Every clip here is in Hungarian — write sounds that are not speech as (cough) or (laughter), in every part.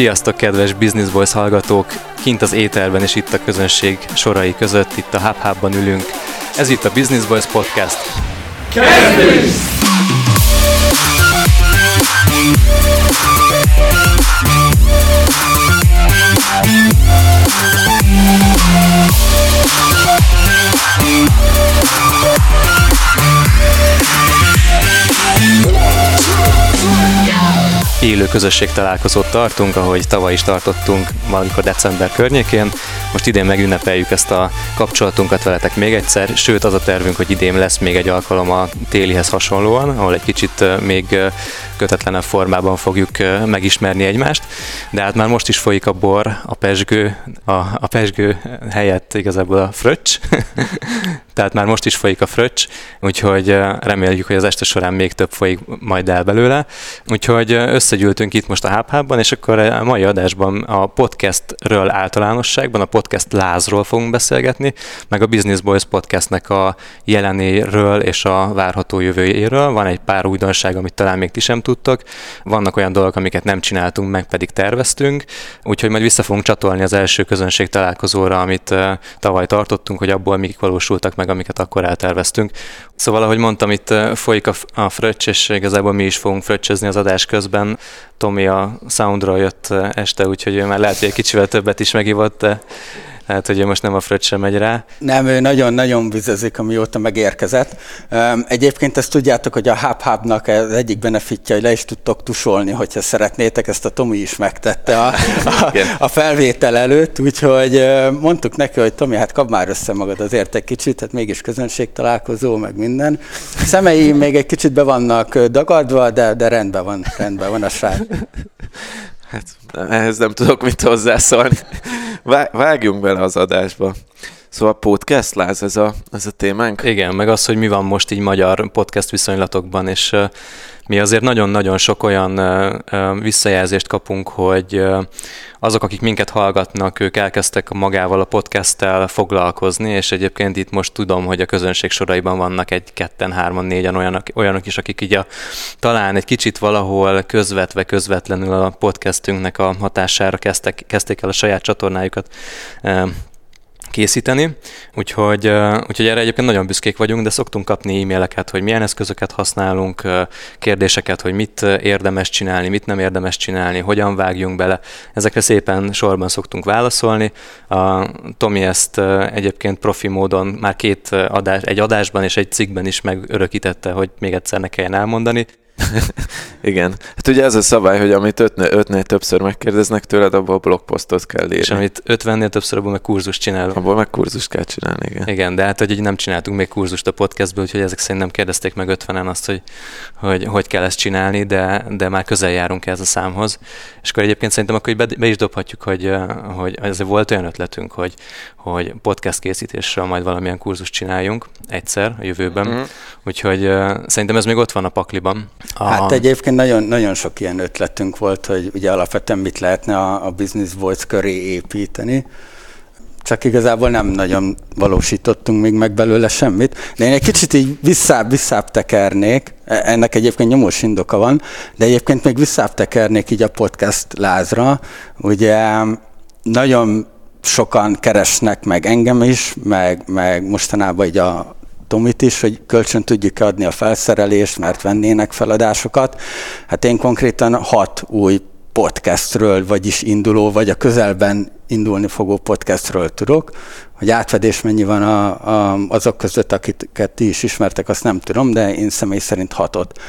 Sziasztok, kedves Business Boys hallgatók! Kint az éterben és itt a közönség sorai között, itt a Hub Hubban ülünk. Ez itt a Business Boys Podcast. Kezdünk! Élő közösség találkozót tartunk, ahogy tavaly is tartottunk, valamikor december környékén. Most idén megünnepeljük ezt a kapcsolatunkat veletek még egyszer, sőt az a tervünk, hogy idén lesz még egy alkalom a télihez hasonlóan, ahol egy kicsit még kötetlenebb formában fogjuk megismerni egymást, de hát már most is folyik a bor, a pesgő, a, a pesgő helyett igazából a fröccs, (laughs) tehát már most is folyik a fröccs, úgyhogy reméljük, hogy az este során még több folyik majd el belőle. Úgyhogy összegyűltünk itt most a HubHubban, és akkor a mai adásban a podcastről általánosságban, a podcast lázról fogunk beszélgetni, meg a Business Boys podcastnek a jelenéről és a várható jövőjéről. Van egy pár újdonság, amit talán még ti sem tudtok. Vannak olyan dolgok, amiket nem csináltunk, meg pedig terveztünk, úgyhogy majd vissza fogunk csatolni az első közönség találkozóra, amit tavaly tartottunk, hogy abból mik valósultak meg, amiket akkor elterveztünk. Szóval, ahogy mondtam, itt folyik a, a fröccs, és igazából mi is fogunk fröccsezni az adás közben. Tomi a Soundról jött este, úgyhogy ő már lehet, hogy egy kicsivel többet is megivott, de Hát, hogy most nem a Fröccs sem megy rá. Nem, ő nagyon-nagyon vizezik, amióta megérkezett. Egyébként ezt tudjátok, hogy a HubHubnak az egyik benefitja, hogy le is tudtok tusolni, hogyha szeretnétek, ezt a Tomi is megtette a, a, a felvétel előtt, úgyhogy mondtuk neki, hogy Tomi, hát kap már össze magad azért egy kicsit, hát mégis közönség találkozó, meg minden. Szemei még egy kicsit be vannak dagadva, de, de rendben van, rendben van a srác. (laughs) Hát ehhez nem tudok mit hozzászólni. Vágjunk bele az adásba. Szóval podcast láz ez a, ez a témánk? Igen, meg az, hogy mi van most így magyar podcast viszonylatokban, és mi azért nagyon-nagyon sok olyan visszajelzést kapunk, hogy azok, akik minket hallgatnak, ők elkezdtek magával a podcasttel foglalkozni, és egyébként itt most tudom, hogy a közönség soraiban vannak egy, ketten, hárman, négyen olyanok, olyanok is, akik így a, talán egy kicsit valahol közvetve, közvetlenül a podcastünknek a hatására kezdtek, kezdték el a saját csatornájukat készíteni, úgyhogy, úgyhogy erre egyébként nagyon büszkék vagyunk, de szoktunk kapni e-maileket, hogy milyen eszközöket használunk, kérdéseket, hogy mit érdemes csinálni, mit nem érdemes csinálni, hogyan vágjunk bele. Ezekre szépen sorban szoktunk válaszolni. A Tomi ezt egyébként profi módon már két adás, egy adásban és egy cikkben is megörökítette, hogy még egyszer ne kelljen elmondani. (laughs) Igen. Hát ugye ez a szabály, hogy amit ötne, ötnél többször megkérdeznek tőled, abból blogposztot kell írni. És amit ötvennél többször, abból meg kurzus csinálunk. Abból meg kurzus kell csinálni, igen. Igen, de hát hogy így nem csináltunk még kurzust a podcastből, úgyhogy ezek szerint nem kérdezték meg ötvenen azt, hogy hogy, hogy kell ezt csinálni, de, de már közel járunk ez a számhoz. És akkor egyébként szerintem akkor be, be is dobhatjuk, hogy, hogy azért volt olyan ötletünk, hogy, hogy podcast készítésről majd valamilyen kurzus csináljunk egyszer a jövőben. Mm-hmm. Úgyhogy szerintem ez még ott van a pakliban. A... Hát egyébként nagyon, nagyon sok ilyen ötletünk volt, hogy ugye alapvetően mit lehetne a, a Business Voice köré építeni csak igazából nem nagyon valósítottunk még meg belőle semmit. De én egy kicsit így visszább, visszább tekernék, e, ennek egyébként nyomós indoka van, de egyébként még visszább tekernék így a podcast lázra. Ugye nagyon sokan keresnek meg engem is, meg, meg mostanában így a Tomit is, hogy kölcsön tudjuk adni a felszerelést, mert vennének feladásokat. Hát én konkrétan hat új podcastről, vagyis induló, vagy a közelben indulni fogó podcastről tudok. Hogy átfedés mennyi van a, a, azok között, akiket ti is ismertek, azt nem tudom, de én személy szerint hatot.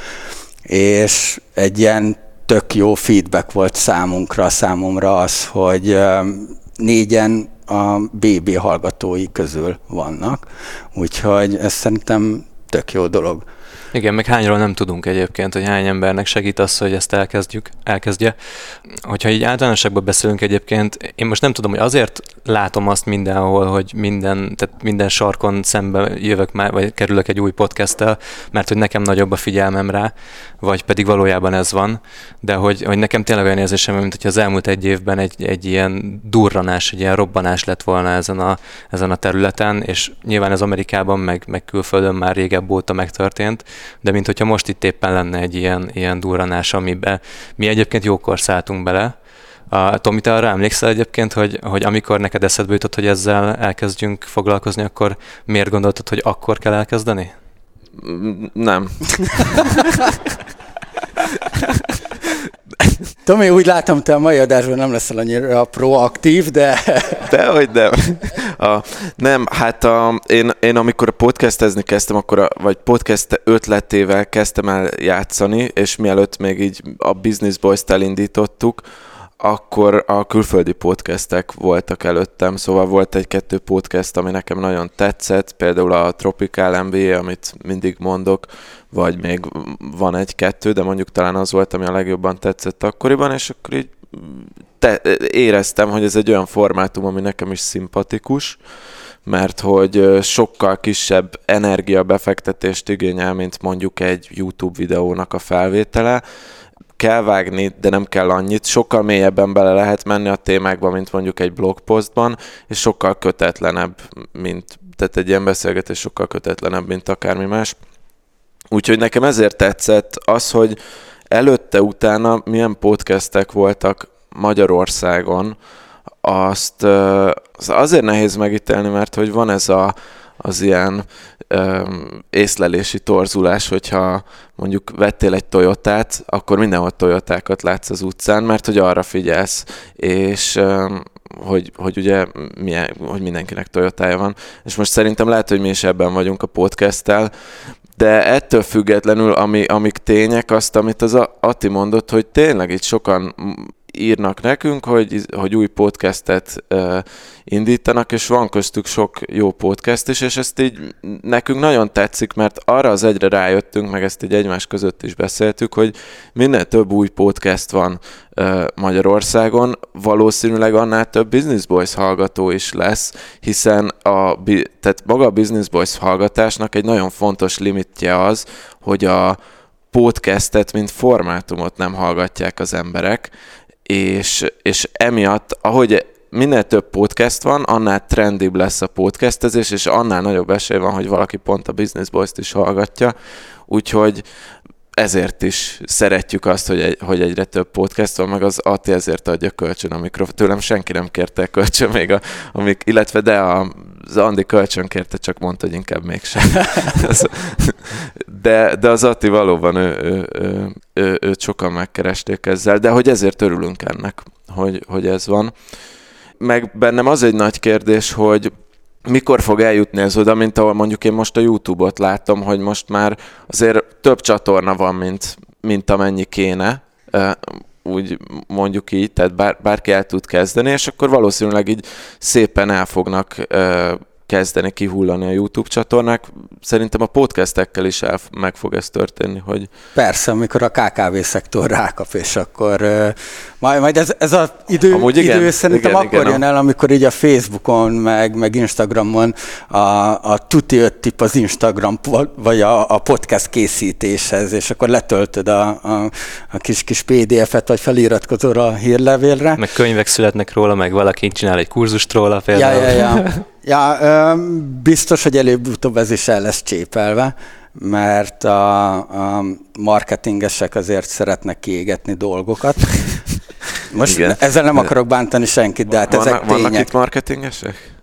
És egy ilyen tök jó feedback volt számunkra, számomra az, hogy négyen a BB hallgatói közül vannak, úgyhogy ez szerintem tök jó dolog. Igen, meg hányról nem tudunk egyébként, hogy hány embernek segít az, hogy ezt elkezdjük, elkezdje. Hogyha így általánosságban beszélünk egyébként, én most nem tudom, hogy azért látom azt mindenhol, hogy minden, tehát minden sarkon szembe jövök már, vagy kerülök egy új podcasttel, mert hogy nekem nagyobb a figyelmem rá, vagy pedig valójában ez van, de hogy, hogy nekem tényleg olyan érzésem, mint hogy az elmúlt egy évben egy, egy ilyen durranás, egy ilyen robbanás lett volna ezen a, ezen a területen, és nyilván ez Amerikában, meg, meg külföldön már régebb óta megtörtént, de mint hogyha most itt éppen lenne egy ilyen, ilyen durranás, amiben mi egyébként jókor szálltunk bele, A, Tomi, te arra emlékszel egyébként, hogy, hogy amikor neked eszedbe jutott, hogy ezzel elkezdjünk foglalkozni, akkor miért gondoltad, hogy akkor kell elkezdeni? Nem. (laughs) Tomi, úgy látom, te a mai adásban nem leszel annyira proaktív, de... Dehogy nem. A, nem, hát a, én, én amikor podcastezni kezdtem, akkor a, vagy podcast ötletével kezdtem el játszani, és mielőtt még így a Business Boys-t elindítottuk, akkor a külföldi podcastek voltak előttem, szóval volt egy-kettő podcast, ami nekem nagyon tetszett, például a Tropical MBA, amit mindig mondok, vagy még van egy-kettő, de mondjuk talán az volt, ami a legjobban tetszett akkoriban, és akkor így te, éreztem, hogy ez egy olyan formátum, ami nekem is szimpatikus, mert hogy sokkal kisebb energiabefektetést igényel, mint mondjuk egy YouTube videónak a felvétele, kell vágni, de nem kell annyit. Sokkal mélyebben bele lehet menni a témákba, mint mondjuk egy blogpostban, és sokkal kötetlenebb, mint, tehát egy ilyen beszélgetés sokkal kötetlenebb, mint akármi más. Úgyhogy nekem ezért tetszett az, hogy előtte-utána milyen podcastek voltak Magyarországon, azt az azért nehéz megítélni, mert hogy van ez a, az ilyen öm, észlelési torzulás, hogyha mondjuk vettél egy Toyotát, akkor mindenhol Toyotákat látsz az utcán, mert hogy arra figyelsz, és öm, hogy, hogy ugye milyen, hogy mindenkinek Toyotája van. És most szerintem lehet, hogy mi is ebben vagyunk a podcasttel, de ettől függetlenül, ami, amik tények, azt, amit az Ati mondott, hogy tényleg itt sokan írnak nekünk, hogy, hogy új podcastet indítanak, és van köztük sok jó podcast is, és ezt így nekünk nagyon tetszik, mert arra az egyre rájöttünk, meg ezt így egymás között is beszéltük, hogy minél több új podcast van Magyarországon, valószínűleg annál több Business Boys hallgató is lesz, hiszen a, tehát maga a Business Boys hallgatásnak egy nagyon fontos limitje az, hogy a podcastet, mint formátumot nem hallgatják az emberek, és, és emiatt, ahogy minél több podcast van, annál trendibb lesz a podcastezés, és annál nagyobb esély van, hogy valaki pont a Business Boys-t is hallgatja. Úgyhogy ezért is szeretjük azt, hogy, egy, hogy egyre több podcast van, meg az Ati ezért adja kölcsön a mikrofon. Tőlem senki nem kérte kölcsön még, a, amik, illetve de a, az Andi kölcsön kérte, csak mondta, hogy inkább mégsem. (laughs) de, de az Ati valóban ő, ő, ő, ő, őt sokan megkeresték ezzel, de hogy ezért örülünk ennek, hogy, hogy ez van. Meg bennem az egy nagy kérdés, hogy mikor fog eljutni ez oda, mint ahol mondjuk én most a YouTube-ot látom, hogy most már azért több csatorna van, mint, mint amennyi kéne, úgy mondjuk így, tehát bár, bárki el tud kezdeni, és akkor valószínűleg így szépen el fognak kezdeni kihullani a YouTube csatornák. Szerintem a podcastekkel is el, meg fog ez történni, hogy... Persze, amikor a KKV szektor rákap, és akkor majd, majd ez, ez az idő, Amúgy idő igen, szerintem igen, akkor igen, jön el, amikor így a Facebookon, meg, meg Instagramon a, a tuti öt tip az Instagram, vagy a, a podcast készítéshez, és akkor letöltöd a, a, a kis, kis PDF-et, vagy feliratkozol a hírlevélre. Meg könyvek születnek róla, meg valaki csinál egy kurzust róla például. Ja, ja, (laughs) ja. Ja, biztos, hogy előbb-utóbb ez is el lesz csépelve, mert a, a marketingesek azért szeretnek kiégetni dolgokat. Most Igen. ezzel nem akarok bántani senkit, de hát vannak, ezek tények. Vannak itt marketingesek?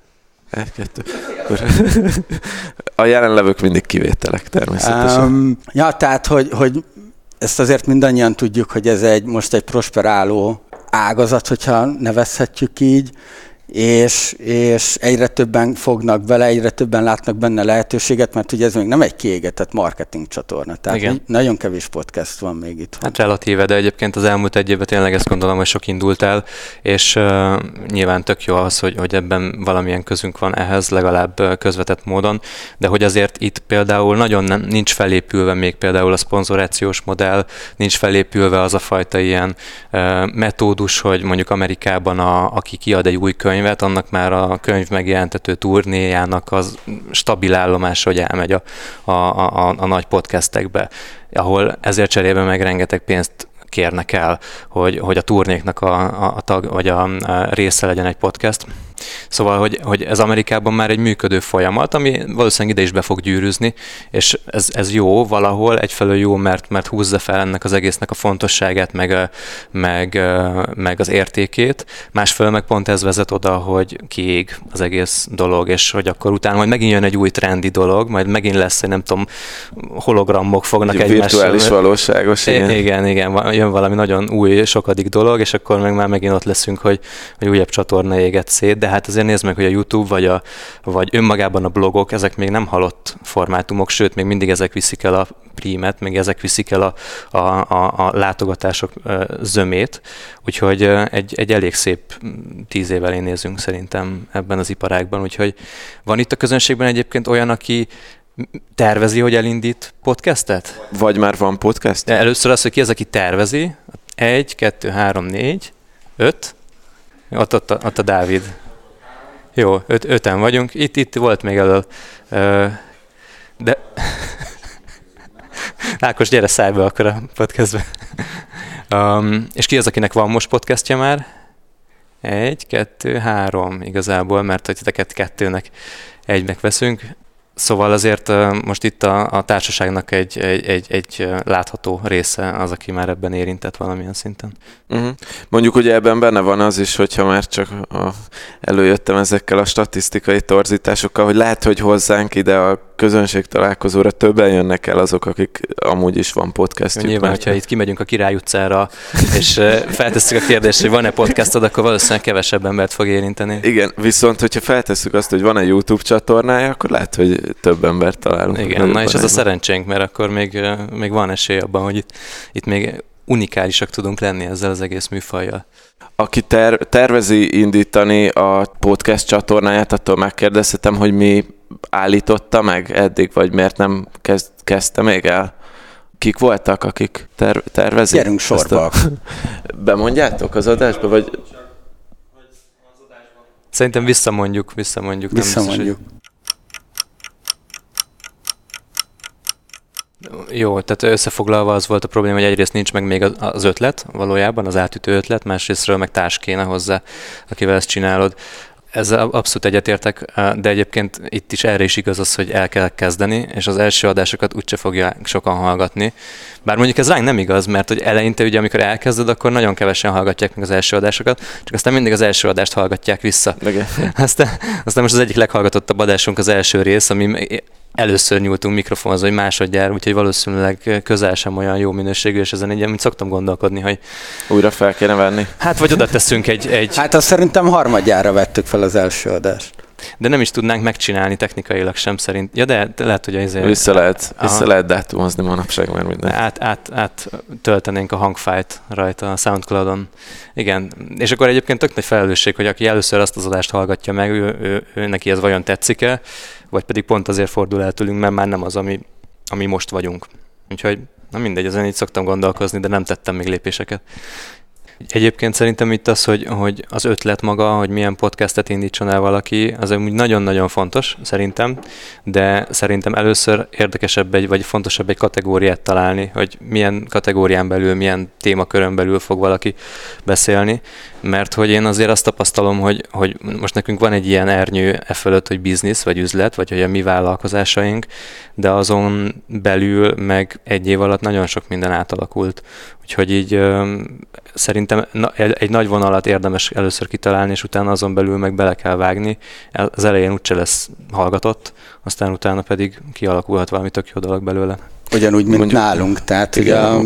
Egy, kettő. A jelenlevők mindig kivételek természetesen. Um, ja, tehát, hogy, hogy ezt azért mindannyian tudjuk, hogy ez egy most egy prosperáló ágazat, hogyha nevezhetjük így, és, és egyre többen fognak bele, egyre többen látnak benne lehetőséget, mert ugye ez még nem egy kiégetett marketing csatorna, tehát Igen. nagyon kevés podcast van még itt. Hát relatíve, de egyébként az elmúlt egy évben tényleg ezt gondolom, hogy sok indult el, és uh, nyilván tök jó az, hogy, hogy ebben valamilyen közünk van ehhez, legalább közvetett módon, de hogy azért itt például nagyon nem, nincs felépülve még például a szponzorációs modell, nincs felépülve az a fajta ilyen uh, metódus, hogy mondjuk Amerikában a, aki kiad egy új könyv, könyvet, annak már a könyv megjelentető turnéjának az stabil állomás, hogy elmegy a, a, a, a nagy podcastekbe, ahol ezért cserében meg rengeteg pénzt kérnek el, hogy, hogy a turnéknak a, a, a tag, vagy a, a része legyen egy podcast. Szóval, hogy, hogy ez Amerikában már egy működő folyamat, ami valószínűleg ide is be fog gyűrűzni, és ez, ez jó valahol, egyfelől jó, mert, mert húzza fel ennek az egésznek a fontosságát, meg, meg, meg az értékét, másfelől meg pont ez vezet oda, hogy kiég az egész dolog, és hogy akkor utána majd megint jön egy új trendi dolog, majd megint lesz, nem tudom, hologramok fognak egy egymással. Virtuális valóságos, igen. Igen, igen, jön valami nagyon új, sokadik dolog, és akkor meg már megint ott leszünk, hogy, hogy újabb csatorna éget szét, de hát azért nézd meg, hogy a YouTube vagy, a, vagy önmagában a blogok, ezek még nem halott formátumok, sőt, még mindig ezek viszik el a prímet, még ezek viszik el a, a, a, a látogatások zömét, úgyhogy egy, egy elég szép tíz év elé nézünk szerintem ebben az iparágban, úgyhogy van itt a közönségben egyébként olyan, aki tervezi, hogy elindít podcastet? Vagy már van podcast? Először az, hogy ki az, aki tervezi. Egy, kettő, három, négy, öt. Ott, ott, a, ott a Dávid. Jó, öt, öten vagyunk. Itt, itt volt még elől. De... (laughs) Ákos, gyere szállj be akkor a podcastbe. Um, és ki az, akinek van most podcastja már? Egy, kettő, három igazából, mert hogy titeket kettőnek egynek veszünk. Szóval azért most itt a, a társaságnak egy, egy, egy, egy látható része az, aki már ebben érintett valamilyen szinten. Uh-huh. Mondjuk ugye ebben benne van az is, hogyha már csak a, előjöttem ezekkel a statisztikai torzításokkal, hogy lehet, hogy hozzánk ide a közönség találkozóra többen jönnek el azok, akik amúgy is van podcastjuk. Nyilván, hogyha itt kimegyünk a Király utcára, és feltesszük a kérdést, hogy van-e podcastod, akkor valószínűleg kevesebb embert fog érinteni. Igen, viszont hogyha feltesszük azt, hogy van-e YouTube csatornája, akkor lehet, hogy több embert találunk. Igen, na és ez a szerencsénk, mert akkor még, még van esély abban, hogy itt, itt még unikálisak tudunk lenni ezzel az egész műfajjal. Aki ter- tervezi indítani a podcast csatornáját, attól megkérdezhetem, hogy mi állította meg eddig, vagy miért nem kezd, kezdte még el? Kik voltak, akik ter- tervezik? Gyerünk sorba. A... (laughs) Bemondjátok az adásba, vagy... Szerintem visszamondjuk, visszamondjuk. Visszamondjuk. Nem biztos, hogy... Jó, tehát összefoglalva az volt a probléma, hogy egyrészt nincs meg még az ötlet valójában, az átütő ötlet, másrésztről meg társ kéne hozzá, akivel ezt csinálod. Ezzel abszolút egyetértek, de egyébként itt is erre is igaz az, hogy el kell kezdeni, és az első adásokat úgyse fogja sokan hallgatni. Bár mondjuk ez ránk nem igaz, mert hogy eleinte ugye, amikor elkezded, akkor nagyon kevesen hallgatják meg az első adásokat, csak aztán mindig az első adást hallgatják vissza. (laughs) Aztán, aztán most az egyik leghallgatottabb adásunk az első rész, ami először nyúltunk mikrofonhoz, hogy másodjára, úgyhogy valószínűleg közel sem olyan jó minőségű, és ezen így, mint szoktam gondolkodni, hogy... Újra fel kéne venni. Hát, vagy oda teszünk egy... egy... Hát azt szerintem harmadjára vettük fel az első adást. De nem is tudnánk megcsinálni technikailag sem szerint. Ja, de lehet, hogy ezért... Vissza lehet, vissza lehet dátumozni manapság már minden. Át, át, át töltenénk a hangfájt rajta a Soundcloud-on. Igen, és akkor egyébként tök nagy felelősség, hogy aki először azt az adást hallgatja meg, ő, ő, ő neki ez vajon tetszik-e, vagy pedig pont azért fordul el tőlünk, mert már nem az, ami, ami most vagyunk. Úgyhogy na mindegy, ezen így szoktam gondolkozni, de nem tettem még lépéseket. Egyébként szerintem itt az, hogy, hogy az ötlet maga, hogy milyen podcastet indítson el valaki, az úgy nagyon-nagyon fontos szerintem, de szerintem először érdekesebb egy, vagy fontosabb egy kategóriát találni, hogy milyen kategórián belül, milyen témakörön belül fog valaki beszélni, mert hogy én azért azt tapasztalom, hogy, hogy most nekünk van egy ilyen ernyő e fölött, hogy biznisz, vagy üzlet, vagy hogy a mi vállalkozásaink, de azon belül meg egy év alatt nagyon sok minden átalakult. Úgyhogy így szerintem egy nagy vonalat érdemes először kitalálni, és utána azon belül meg bele kell vágni. Az elején úgyse lesz hallgatott, aztán utána pedig kialakulhat valami tök jó dolog belőle. Ugyanúgy, mint Mondjuk, nálunk, tehát ugye a,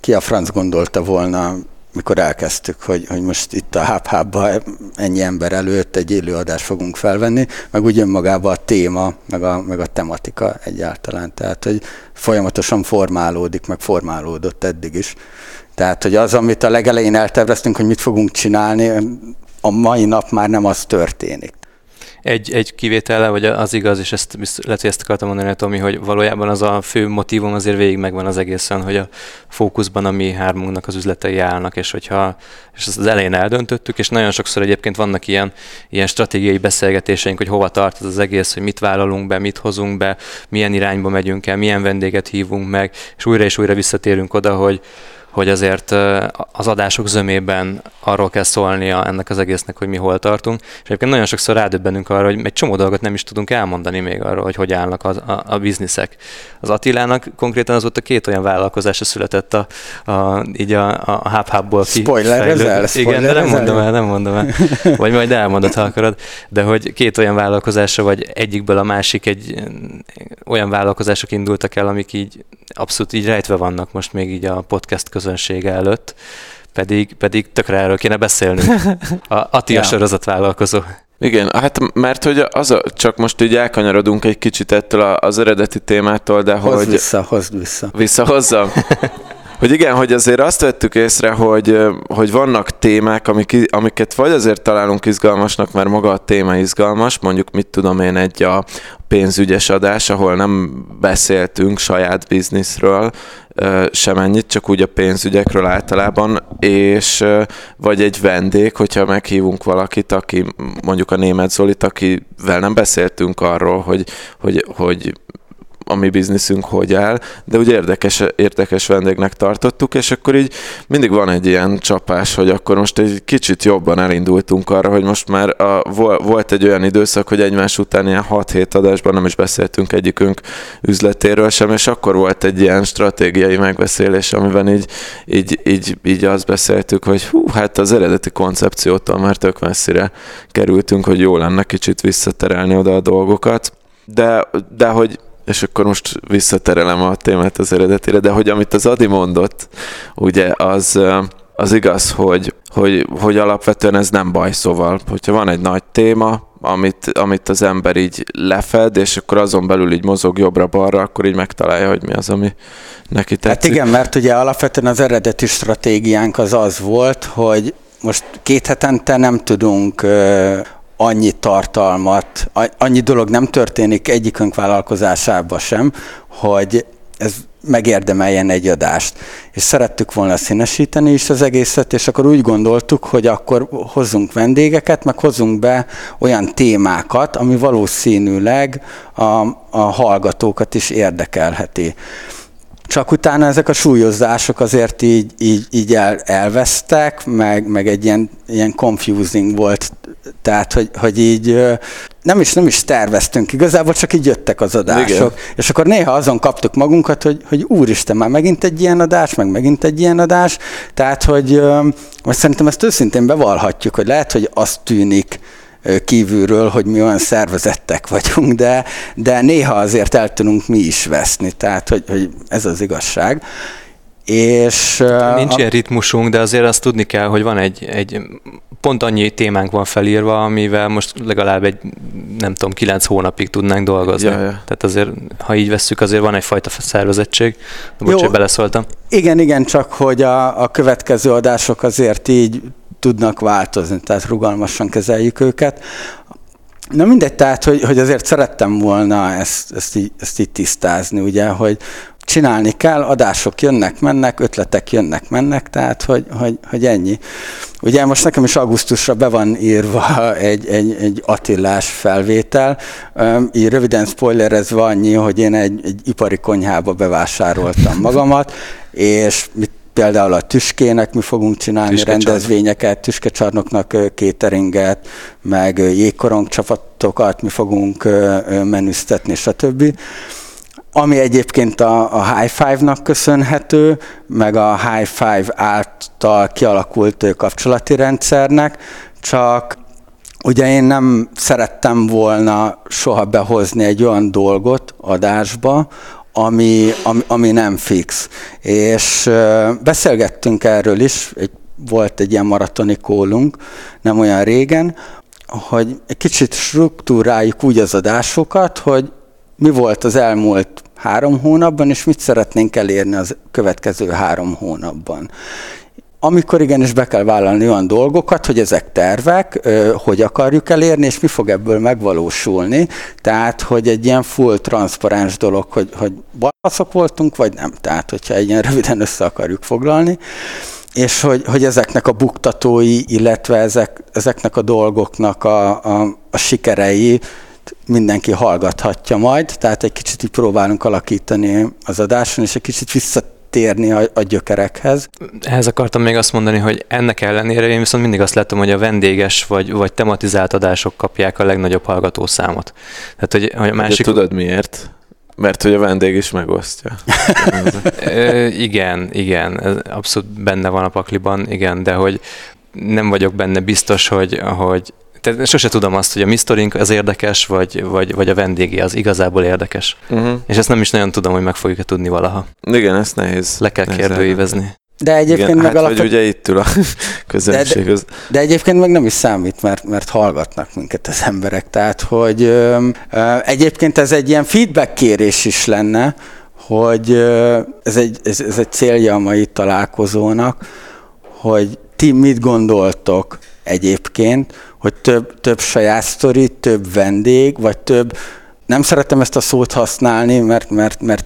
ki a franc gondolta volna mikor elkezdtük, hogy, hogy most itt a hub ennyi ember előtt egy élőadást fogunk felvenni, meg úgy önmagában a téma, meg a, meg a tematika egyáltalán. Tehát, hogy folyamatosan formálódik, meg formálódott eddig is. Tehát, hogy az, amit a legelején elterveztünk, hogy mit fogunk csinálni, a mai nap már nem az történik. Egy, egy kivétele, vagy az igaz, és ezt lehet, hogy ezt akartam mondani, Tomi, hogy valójában az a fő motivum azért végig megvan az egészen, hogy a fókuszban a mi hármunknak az üzletei állnak, és hogyha és az elején eldöntöttük, és nagyon sokszor egyébként vannak ilyen, ilyen stratégiai beszélgetéseink, hogy hova tart ez az egész, hogy mit vállalunk be, mit hozunk be, milyen irányba megyünk el, milyen vendéget hívunk meg, és újra és újra visszatérünk oda, hogy hogy azért az adások zömében arról kell szólnia ennek az egésznek, hogy mi hol tartunk. És egyébként nagyon sokszor rádöbbenünk arra, hogy egy csomó dolgot nem is tudunk elmondani még arról, hogy hogy állnak a, a, a bizniszek. Az Attilának konkrétan az ott a két olyan vállalkozása született a, a, így a, a hub-hubból ki. Spoiler ezzel, Igen, de nem mondom el, nem mondom el. Vagy majd elmondod, ha akarod. De hogy két olyan vállalkozása, vagy egyikből a másik egy olyan vállalkozások indultak el, amik így abszolút így rejtve vannak most még így a podcast közönsége előtt, pedig, pedig tökre erről kéne beszélnünk. A Ati (laughs) a sorozatvállalkozó. Igen, hát mert hogy az a, csak most így elkanyarodunk egy kicsit ettől az eredeti témától, de hozd hogy... vissza, hozd vissza. Visszahozzam? (laughs) Hogy igen, hogy azért azt vettük észre, hogy, hogy vannak témák, amik, amiket vagy azért találunk izgalmasnak, mert maga a téma izgalmas, mondjuk mit tudom én egy a pénzügyes adás, ahol nem beszéltünk saját bizniszről, semennyit, csak úgy a pénzügyekről általában, és vagy egy vendég, hogyha meghívunk valakit, aki mondjuk a német Zolit, akivel nem beszéltünk arról, hogy, hogy, hogy a mi bizniszünk hogy áll, de úgy érdekes, érdekes vendégnek tartottuk, és akkor így mindig van egy ilyen csapás, hogy akkor most egy kicsit jobban elindultunk arra, hogy most már a, volt egy olyan időszak, hogy egymás után ilyen 6-7 adásban nem is beszéltünk egyikünk üzletéről sem, és akkor volt egy ilyen stratégiai megbeszélés, amiben így, így, így, így azt beszéltük, hogy hú, hát az eredeti koncepciótól már tök messzire kerültünk, hogy jó lenne kicsit visszaterelni oda a dolgokat, de, de hogy és akkor most visszaterelem a témát az eredetére, de hogy amit az Adi mondott, ugye az, az igaz, hogy, hogy, hogy alapvetően ez nem baj, szóval, hogyha van egy nagy téma, amit, amit az ember így lefed, és akkor azon belül így mozog jobbra-balra, akkor így megtalálja, hogy mi az, ami neki tetszik. Hát igen, mert ugye alapvetően az eredeti stratégiánk az az volt, hogy most két hetente nem tudunk annyi tartalmat, annyi dolog nem történik egyikünk vállalkozásában sem, hogy ez megérdemeljen egy adást. És szerettük volna színesíteni is az egészet, és akkor úgy gondoltuk, hogy akkor hozzunk vendégeket, meg hozzunk be olyan témákat, ami valószínűleg a, a hallgatókat is érdekelheti csak utána ezek a súlyozások azért így, így, így el, elvesztek, meg, meg egy ilyen, ilyen confusing volt, tehát hogy, hogy így nem is, nem is terveztünk, igazából csak így jöttek az adások. Igen. És akkor néha azon kaptuk magunkat, hogy, hogy úristen, már megint egy ilyen adás, meg megint egy ilyen adás, tehát hogy most szerintem ezt őszintén bevallhatjuk, hogy lehet, hogy azt tűnik, kívülről, hogy mi olyan szervezettek vagyunk, de, de néha azért el tudunk mi is veszni, tehát hogy, hogy ez az igazság. És, Nincs a... ilyen ritmusunk, de azért azt tudni kell, hogy van egy, egy pont annyi témánk van felírva, amivel most legalább egy, nem tudom, kilenc hónapig tudnánk dolgozni. Ja, ja. Tehát azért, ha így vesszük, azért van egyfajta szervezettség. Bocs, hogy beleszóltam. Igen, igen, csak hogy a, a következő adások azért így tudnak változni, tehát rugalmasan kezeljük őket. Na mindegy, tehát, hogy, hogy azért szerettem volna ezt, ezt, így, ezt így tisztázni, ugye, hogy csinálni kell, adások jönnek, mennek, ötletek jönnek, mennek, tehát, hogy, hogy, hogy ennyi. Ugye most nekem is augusztusra be van írva egy, egy, egy Attillás felvétel, így röviden spoilerezve annyi, hogy én egy, egy ipari konyhába bevásároltam magamat, és mit például a tüskének mi fogunk csinálni Tüskecsarnok. rendezvényeket, tüskecsarnoknak kéteringet, meg jégkorong csapatokat mi fogunk menüztetni, stb. Ami egyébként a, a High Five-nak köszönhető, meg a High Five által kialakult kapcsolati rendszernek, csak ugye én nem szerettem volna soha behozni egy olyan dolgot adásba, ami, ami, ami nem fix. És beszélgettünk erről is, egy, volt egy ilyen maratoni kólunk, nem olyan régen, hogy egy kicsit struktúráljuk úgy az adásokat, hogy mi volt az elmúlt három hónapban, és mit szeretnénk elérni az következő három hónapban amikor igenis be kell vállalni olyan dolgokat, hogy ezek tervek, hogy akarjuk elérni, és mi fog ebből megvalósulni. Tehát, hogy egy ilyen full transzparens dolog, hogy, hogy balaszok voltunk, vagy nem. Tehát, hogyha egy ilyen röviden össze akarjuk foglalni és hogy, hogy ezeknek a buktatói, illetve ezek, ezeknek a dolgoknak a, a, a sikerei mindenki hallgathatja majd, tehát egy kicsit így próbálunk alakítani az adáson, és egy kicsit vissza visszatérni a, a gyökerekhez. Ehhez akartam még azt mondani, hogy ennek ellenére én viszont mindig azt látom, hogy a vendéges vagy, vagy tematizált adások kapják a legnagyobb hallgatószámot. Tehát, hogy, hogy a másik... Ugye tudod miért? Mert hogy a vendég is megosztja. (laughs) Ö, igen, igen, ez abszolút benne van a pakliban, igen, de hogy nem vagyok benne biztos, hogy, hogy tehát sose tudom azt, hogy a mi sztorink az érdekes, vagy, vagy, vagy a vendégé az igazából érdekes. Uh-huh. És ezt nem is nagyon tudom, hogy meg fogjuk-e tudni valaha. Igen, ezt nehéz. Le kell nehéz kérdőívezni. De egyébként Igen, meg hát, alapvetően... hogy ugye itt ül a (laughs) közönség. De, de, de egyébként meg nem is számít, mert, mert hallgatnak minket az emberek. Tehát, hogy ö, ö, egyébként ez egy ilyen feedback kérés is lenne, hogy ö, ez, egy, ez, ez egy célja a mai találkozónak, hogy ti mit gondoltok egyébként, hogy több, több saját sztori, több vendég, vagy több, nem szeretem ezt a szót használni, mert, mert, mert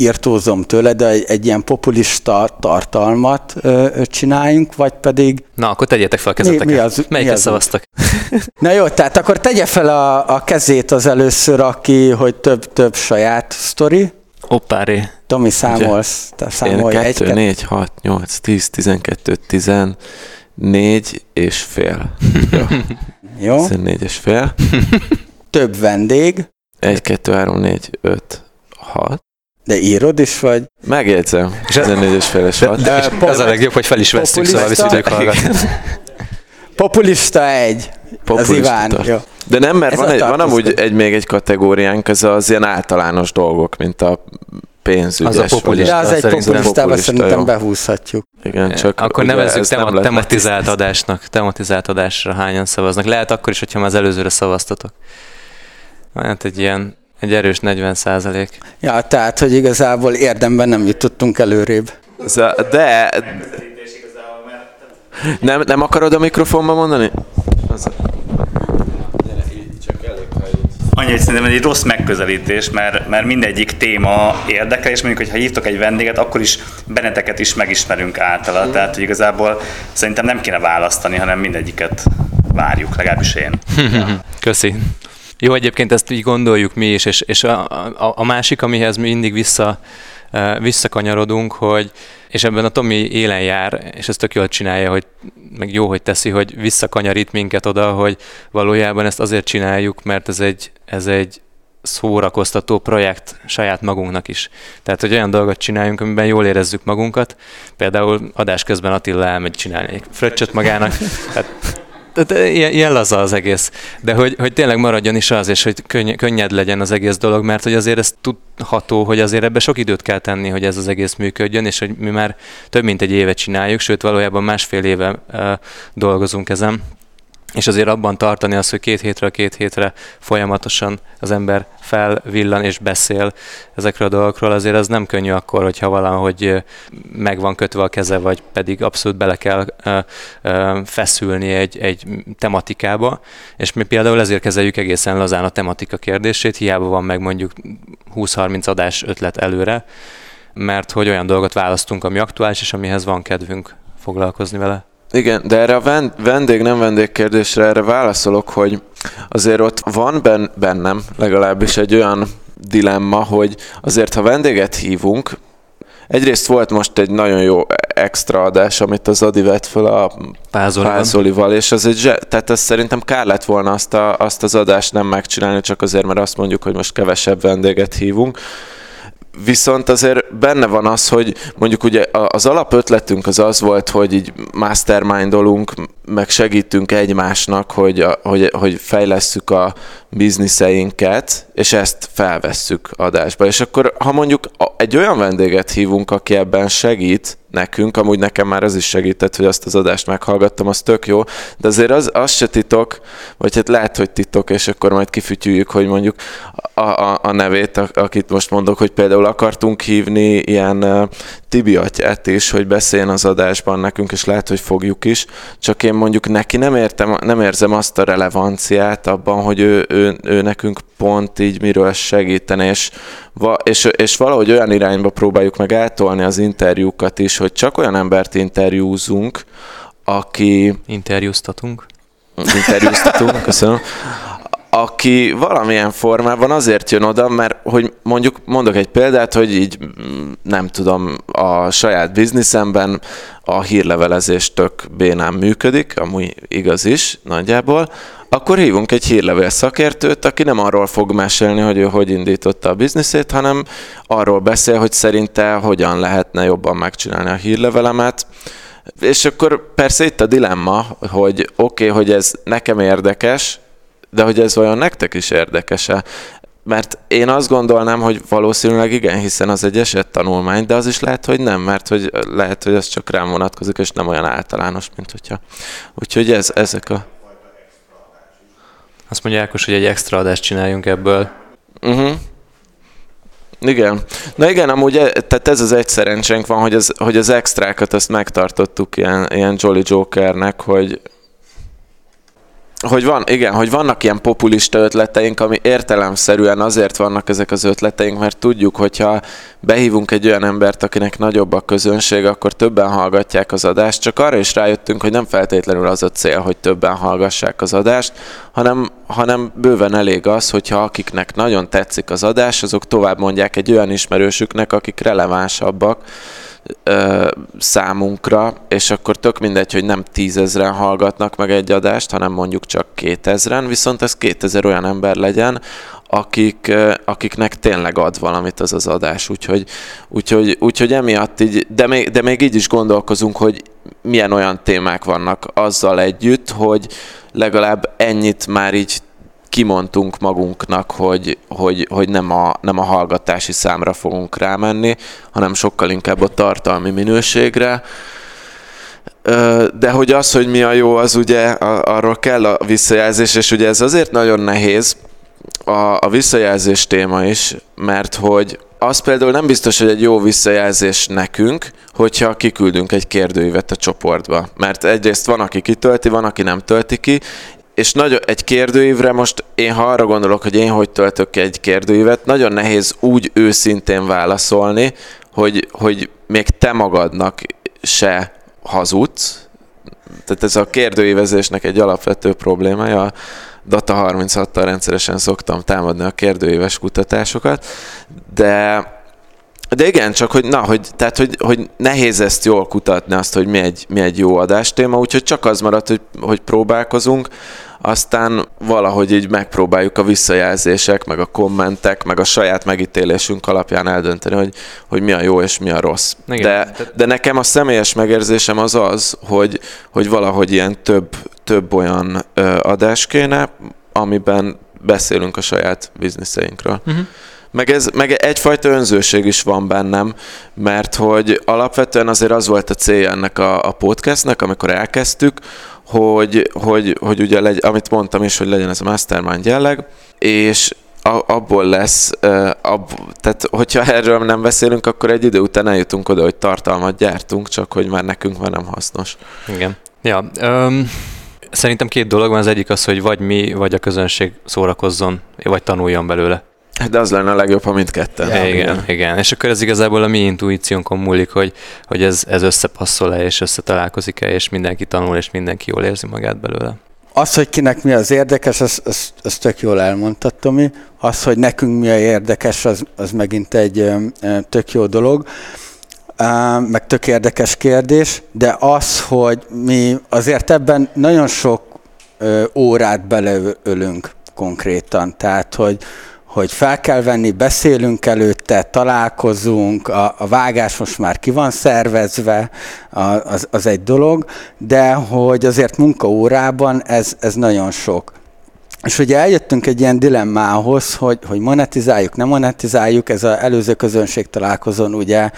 írtózom tőle, de egy, egy ilyen populista tartalmat ö, ö, csináljunk, vagy pedig... Na, akkor tegyétek fel a kezeteket. Mi, mi az, az szavaztak? (laughs) Na jó, tehát akkor tegye fel a, a kezét az először, aki, hogy több, több saját sztori. Hoppáré. Tomi, számolsz, te Én számolj 2, egy, kettő. 4, 6, 8, 10, 12, 14 és fél. (laughs) Jó. Jó, 14 és fél. (laughs) több vendég, 1, 2, 3, 4, 5, 6. de írod is vagy. Megjegyzem. 14 és fél és 6. De- És az a legjobb, hogy fel is vesztük, szóval vissza tudjuk hallgatni. Populista egy, az Populista Iván. tart. Jó. De nem, mert Ez van, a egy, van amúgy egy, még egy kategóriánk, ez az ilyen általános dolgok, mint a pénzügyes. Az a populista. De az egy populista, szerintem jó. behúzhatjuk. Igen, csak Akkor nevezzük ez nem tema- lett tematizált letisztítva. adásnak. Tematizált adásra hányan szavaznak. Lehet akkor is, hogyha már az előzőre szavaztatok. Hát egy ilyen, egy erős 40 százalék. Ja, tehát, hogy igazából érdemben nem jutottunk előrébb. Z- De... Nem, nem akarod a mikrofonba mondani? Az... Annyi, hogy szerintem egy rossz megközelítés, mert, mert mindegyik téma érdekel, és mondjuk, hogy ha hívtok egy vendéget, akkor is benneteket is megismerünk általa. Tehát, hogy igazából szerintem nem kéne választani, hanem mindegyiket várjuk, legalábbis én. (laughs) Köszi. Jó, egyébként ezt így gondoljuk mi is, és, és a, a, a másik, amihez mi mindig vissza, visszakanyarodunk, hogy, és ebben a Tomi élen jár, és ezt tök jól csinálja, hogy meg jó, hogy teszi, hogy visszakanyarít minket oda, hogy valójában ezt azért csináljuk, mert ez egy, ez egy szórakoztató projekt saját magunknak is. Tehát, hogy olyan dolgot csináljunk, amiben jól érezzük magunkat. Például adás közben Attila elmegy csinálni egy fröccsöt magának. (laughs) Tehát ilyen, ilyen laza az egész. De hogy, hogy tényleg maradjon is az, és hogy könny, könnyed legyen az egész dolog, mert hogy azért ez tudható, hogy azért ebbe sok időt kell tenni, hogy ez az egész működjön, és hogy mi már több mint egy éve csináljuk, sőt valójában másfél éve uh, dolgozunk ezen. És azért abban tartani az, hogy két hétről két hétre folyamatosan az ember felvillan és beszél ezekről a dolgokról, azért az nem könnyű akkor, hogyha valahogy meg van kötve a keze, vagy pedig abszolút bele kell ö, ö, feszülni egy, egy tematikába, és mi például ezért kezeljük egészen lazán a tematika kérdését, hiába van meg mondjuk 20-30 adás ötlet előre, mert hogy olyan dolgot választunk, ami aktuális, és amihez van kedvünk foglalkozni vele. Igen, de erre a ven- vendég nem vendég kérdésre erre válaszolok, hogy azért ott van ben- bennem legalábbis egy olyan dilemma, hogy azért ha vendéget hívunk, egyrészt volt most egy nagyon jó extra adás, amit az Adi vett fel a. Pázolival, és az egy, zse- tehát ez szerintem kár lett volna azt, a, azt az adást nem megcsinálni, csak azért, mert azt mondjuk, hogy most kevesebb vendéget hívunk. Viszont azért benne van az, hogy mondjuk ugye az alapötletünk az az volt, hogy így mastermindolunk, meg segítünk egymásnak, hogy, hogy, hogy fejlesszük a bizniszeinket, és ezt felvesszük adásba. És akkor, ha mondjuk egy olyan vendéget hívunk, aki ebben segít nekünk, amúgy nekem már az is segített, hogy azt az adást meghallgattam, az tök jó, de azért az, az se titok, vagy hát lehet, hogy titok, és akkor majd kifütyüljük, hogy mondjuk a, a, a nevét, akit most mondok, hogy például akartunk hívni ilyen Tibi atyát is, hogy beszéljen az adásban nekünk, és lehet, hogy fogjuk is, csak én mondjuk neki nem, értem, nem érzem azt a relevanciát abban, hogy ő, ő, ő nekünk pont így miről segítene, és, és, és valahogy olyan irányba próbáljuk meg eltolni az interjúkat is, hogy csak olyan embert interjúzunk, aki Interjúztatunk. interjúztatunk, (laughs) köszönöm, aki valamilyen formában azért jön oda, mert hogy mondjuk mondok egy példát, hogy így mm, nem tudom, a saját bizniszemben a hírlevelezés tök bénán működik, amúgy igaz is nagyjából, akkor hívunk egy hírlevél szakértőt, aki nem arról fog mesélni, hogy ő hogy indította a bizniszét, hanem arról beszél, hogy szerinte hogyan lehetne jobban megcsinálni a hírlevelemet, és akkor persze itt a dilemma, hogy oké, okay, hogy ez nekem érdekes, de hogy ez vajon nektek is érdekese? Mert én azt gondolnám, hogy valószínűleg igen, hiszen az egy esettanulmány, de az is lehet, hogy nem, mert hogy lehet, hogy ez csak rám vonatkozik, és nem olyan általános, mint hogyha. Úgyhogy ez, ezek a... Azt mondja Ákos, hogy egy extra adást csináljunk ebből. Uh-huh. Igen. Na igen, amúgy e, tehát ez az egy szerencsénk van, hogy az, hogy az extrákat azt megtartottuk ilyen, ilyen Jolly Jokernek, hogy, hogy van, igen, hogy vannak ilyen populista ötleteink, ami értelemszerűen azért vannak ezek az ötleteink, mert tudjuk, hogyha behívunk egy olyan embert, akinek nagyobb a közönség, akkor többen hallgatják az adást. Csak arra is rájöttünk, hogy nem feltétlenül az a cél, hogy többen hallgassák az adást, hanem, hanem bőven elég az, hogyha akiknek nagyon tetszik az adás, azok tovább mondják egy olyan ismerősüknek, akik relevánsabbak, ö, számunkra, és akkor tök mindegy, hogy nem tízezren hallgatnak meg egy adást, hanem mondjuk csak kétezren, viszont ez kétezer olyan ember legyen, akik, akiknek tényleg ad valamit az az adás. Úgyhogy, úgyhogy, úgyhogy emiatt így, de még, de még így is gondolkozunk, hogy milyen olyan témák vannak azzal együtt, hogy legalább ennyit már így kimondtunk magunknak, hogy, hogy, hogy nem, a, nem a hallgatási számra fogunk rámenni, hanem sokkal inkább a tartalmi minőségre. De hogy az, hogy mi a jó, az ugye arról kell a visszajelzés, és ugye ez azért nagyon nehéz, a, a visszajelzés téma is, mert hogy az például nem biztos, hogy egy jó visszajelzés nekünk, hogyha kiküldünk egy kérdőívet a csoportba. Mert egyrészt van, aki kitölti, van, aki nem tölti ki, és nagy, egy kérdőívre most én ha arra gondolok, hogy én hogy töltök egy kérdőívet, nagyon nehéz úgy őszintén válaszolni, hogy, hogy még te magadnak se hazudsz. Tehát ez a kérdőívezésnek egy alapvető problémája. A Data 36-tal rendszeresen szoktam támadni a kérdőíves kutatásokat, de de igen, csak hogy, na, hogy, tehát, hogy, hogy nehéz ezt jól kutatni, azt, hogy mi egy, mi egy jó adástéma, úgyhogy csak az maradt, hogy, hogy próbálkozunk aztán valahogy így megpróbáljuk a visszajelzések, meg a kommentek, meg a saját megítélésünk alapján eldönteni, hogy, hogy mi a jó és mi a rossz. Igen, de, de nekem a személyes megérzésem az az, hogy, hogy valahogy ilyen több, több olyan ö, adás kéne, amiben beszélünk a saját bizniszeinkről. Uh-huh. Meg, ez, meg egyfajta önzőség is van bennem, mert hogy alapvetően azért az volt a célja ennek a, a podcastnek, amikor elkezdtük, hogy, hogy, hogy ugye legy, amit mondtam is, hogy legyen ez a mastermind jelleg, és abból lesz, ab, tehát hogyha erről nem beszélünk, akkor egy idő után eljutunk oda, hogy tartalmat gyártunk, csak hogy már nekünk már nem hasznos. Igen. Ja, um, szerintem két dolog van, az egyik az, hogy vagy mi, vagy a közönség szórakozzon, vagy tanuljon belőle. De az lenne a legjobb, ha mindketten. Ja, igen, igen, igen. És akkor ez igazából a mi intuíciónkon múlik, hogy, hogy ez, ez összepasszol-e, és összetalálkozik-e, és mindenki tanul, és mindenki jól érzi magát belőle. Az, hogy kinek mi az érdekes, az, az, az tök jól elmondta Tomi. Az, hogy nekünk mi a érdekes, az, az megint egy tök jó dolog, meg tök érdekes kérdés, de az, hogy mi azért ebben nagyon sok órát beleölünk konkrétan. Tehát, hogy, hogy fel kell venni, beszélünk előtte, találkozunk, a, a vágás most már ki van szervezve, az, az egy dolog, de hogy azért munkaórában ez, ez nagyon sok. És ugye eljöttünk egy ilyen dilemmához, hogy, hogy monetizáljuk, nem monetizáljuk, ez az előző közönség találkozón ugye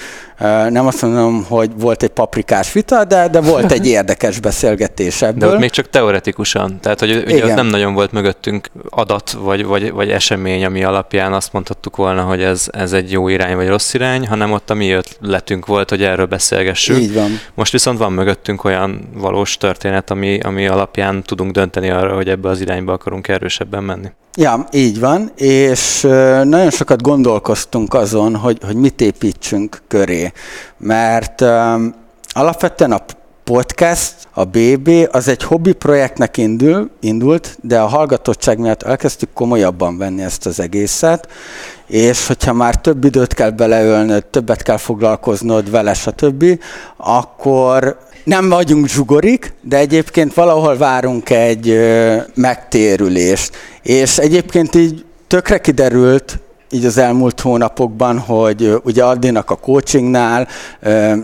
nem azt mondom, hogy volt egy paprikás vita, de, de volt egy (laughs) érdekes beszélgetés ebből. De ott még csak teoretikusan, tehát hogy ugye ott nem nagyon volt mögöttünk adat vagy, vagy, vagy esemény, ami alapján azt mondhattuk volna, hogy ez, ez egy jó irány vagy rossz irány, hanem ott a mi ötletünk volt, hogy erről beszélgessünk. Így van. Most viszont van mögöttünk olyan valós történet, ami, ami alapján tudunk dönteni arra, hogy ebbe az irányba akarunk erősebben menni. Ja, így van, és nagyon sokat gondolkoztunk azon, hogy, hogy mit építsünk köré, mert um, alapvetően a podcast, a BB, az egy hobbi projektnek indul, indult, de a hallgatottság miatt elkezdtük komolyabban venni ezt az egészet, és hogyha már több időt kell beleölnöd, többet kell foglalkoznod vele, stb., akkor nem vagyunk zsugorik, de egyébként valahol várunk egy megtérülést. És egyébként így tökre kiderült, így az elmúlt hónapokban, hogy ugye Addinak a coachingnál,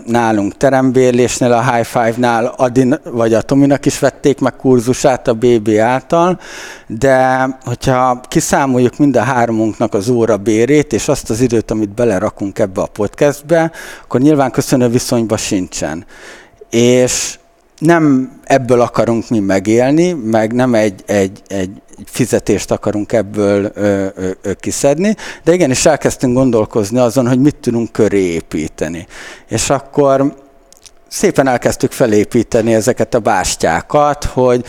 nálunk terembérlésnél, a High Five-nál Addin, vagy a Tominak is vették meg kurzusát a BB által, de hogyha kiszámoljuk mind a hármunknak az óra bérét, és azt az időt, amit belerakunk ebbe a podcastbe, akkor nyilván köszönő viszonyban sincsen. És nem ebből akarunk mi megélni, meg nem egy, egy, egy fizetést akarunk ebből ö, ö, ö, kiszedni, de igenis elkezdtünk gondolkozni azon, hogy mit tudunk köré építeni. És akkor szépen elkezdtük felépíteni ezeket a bástyákat, hogy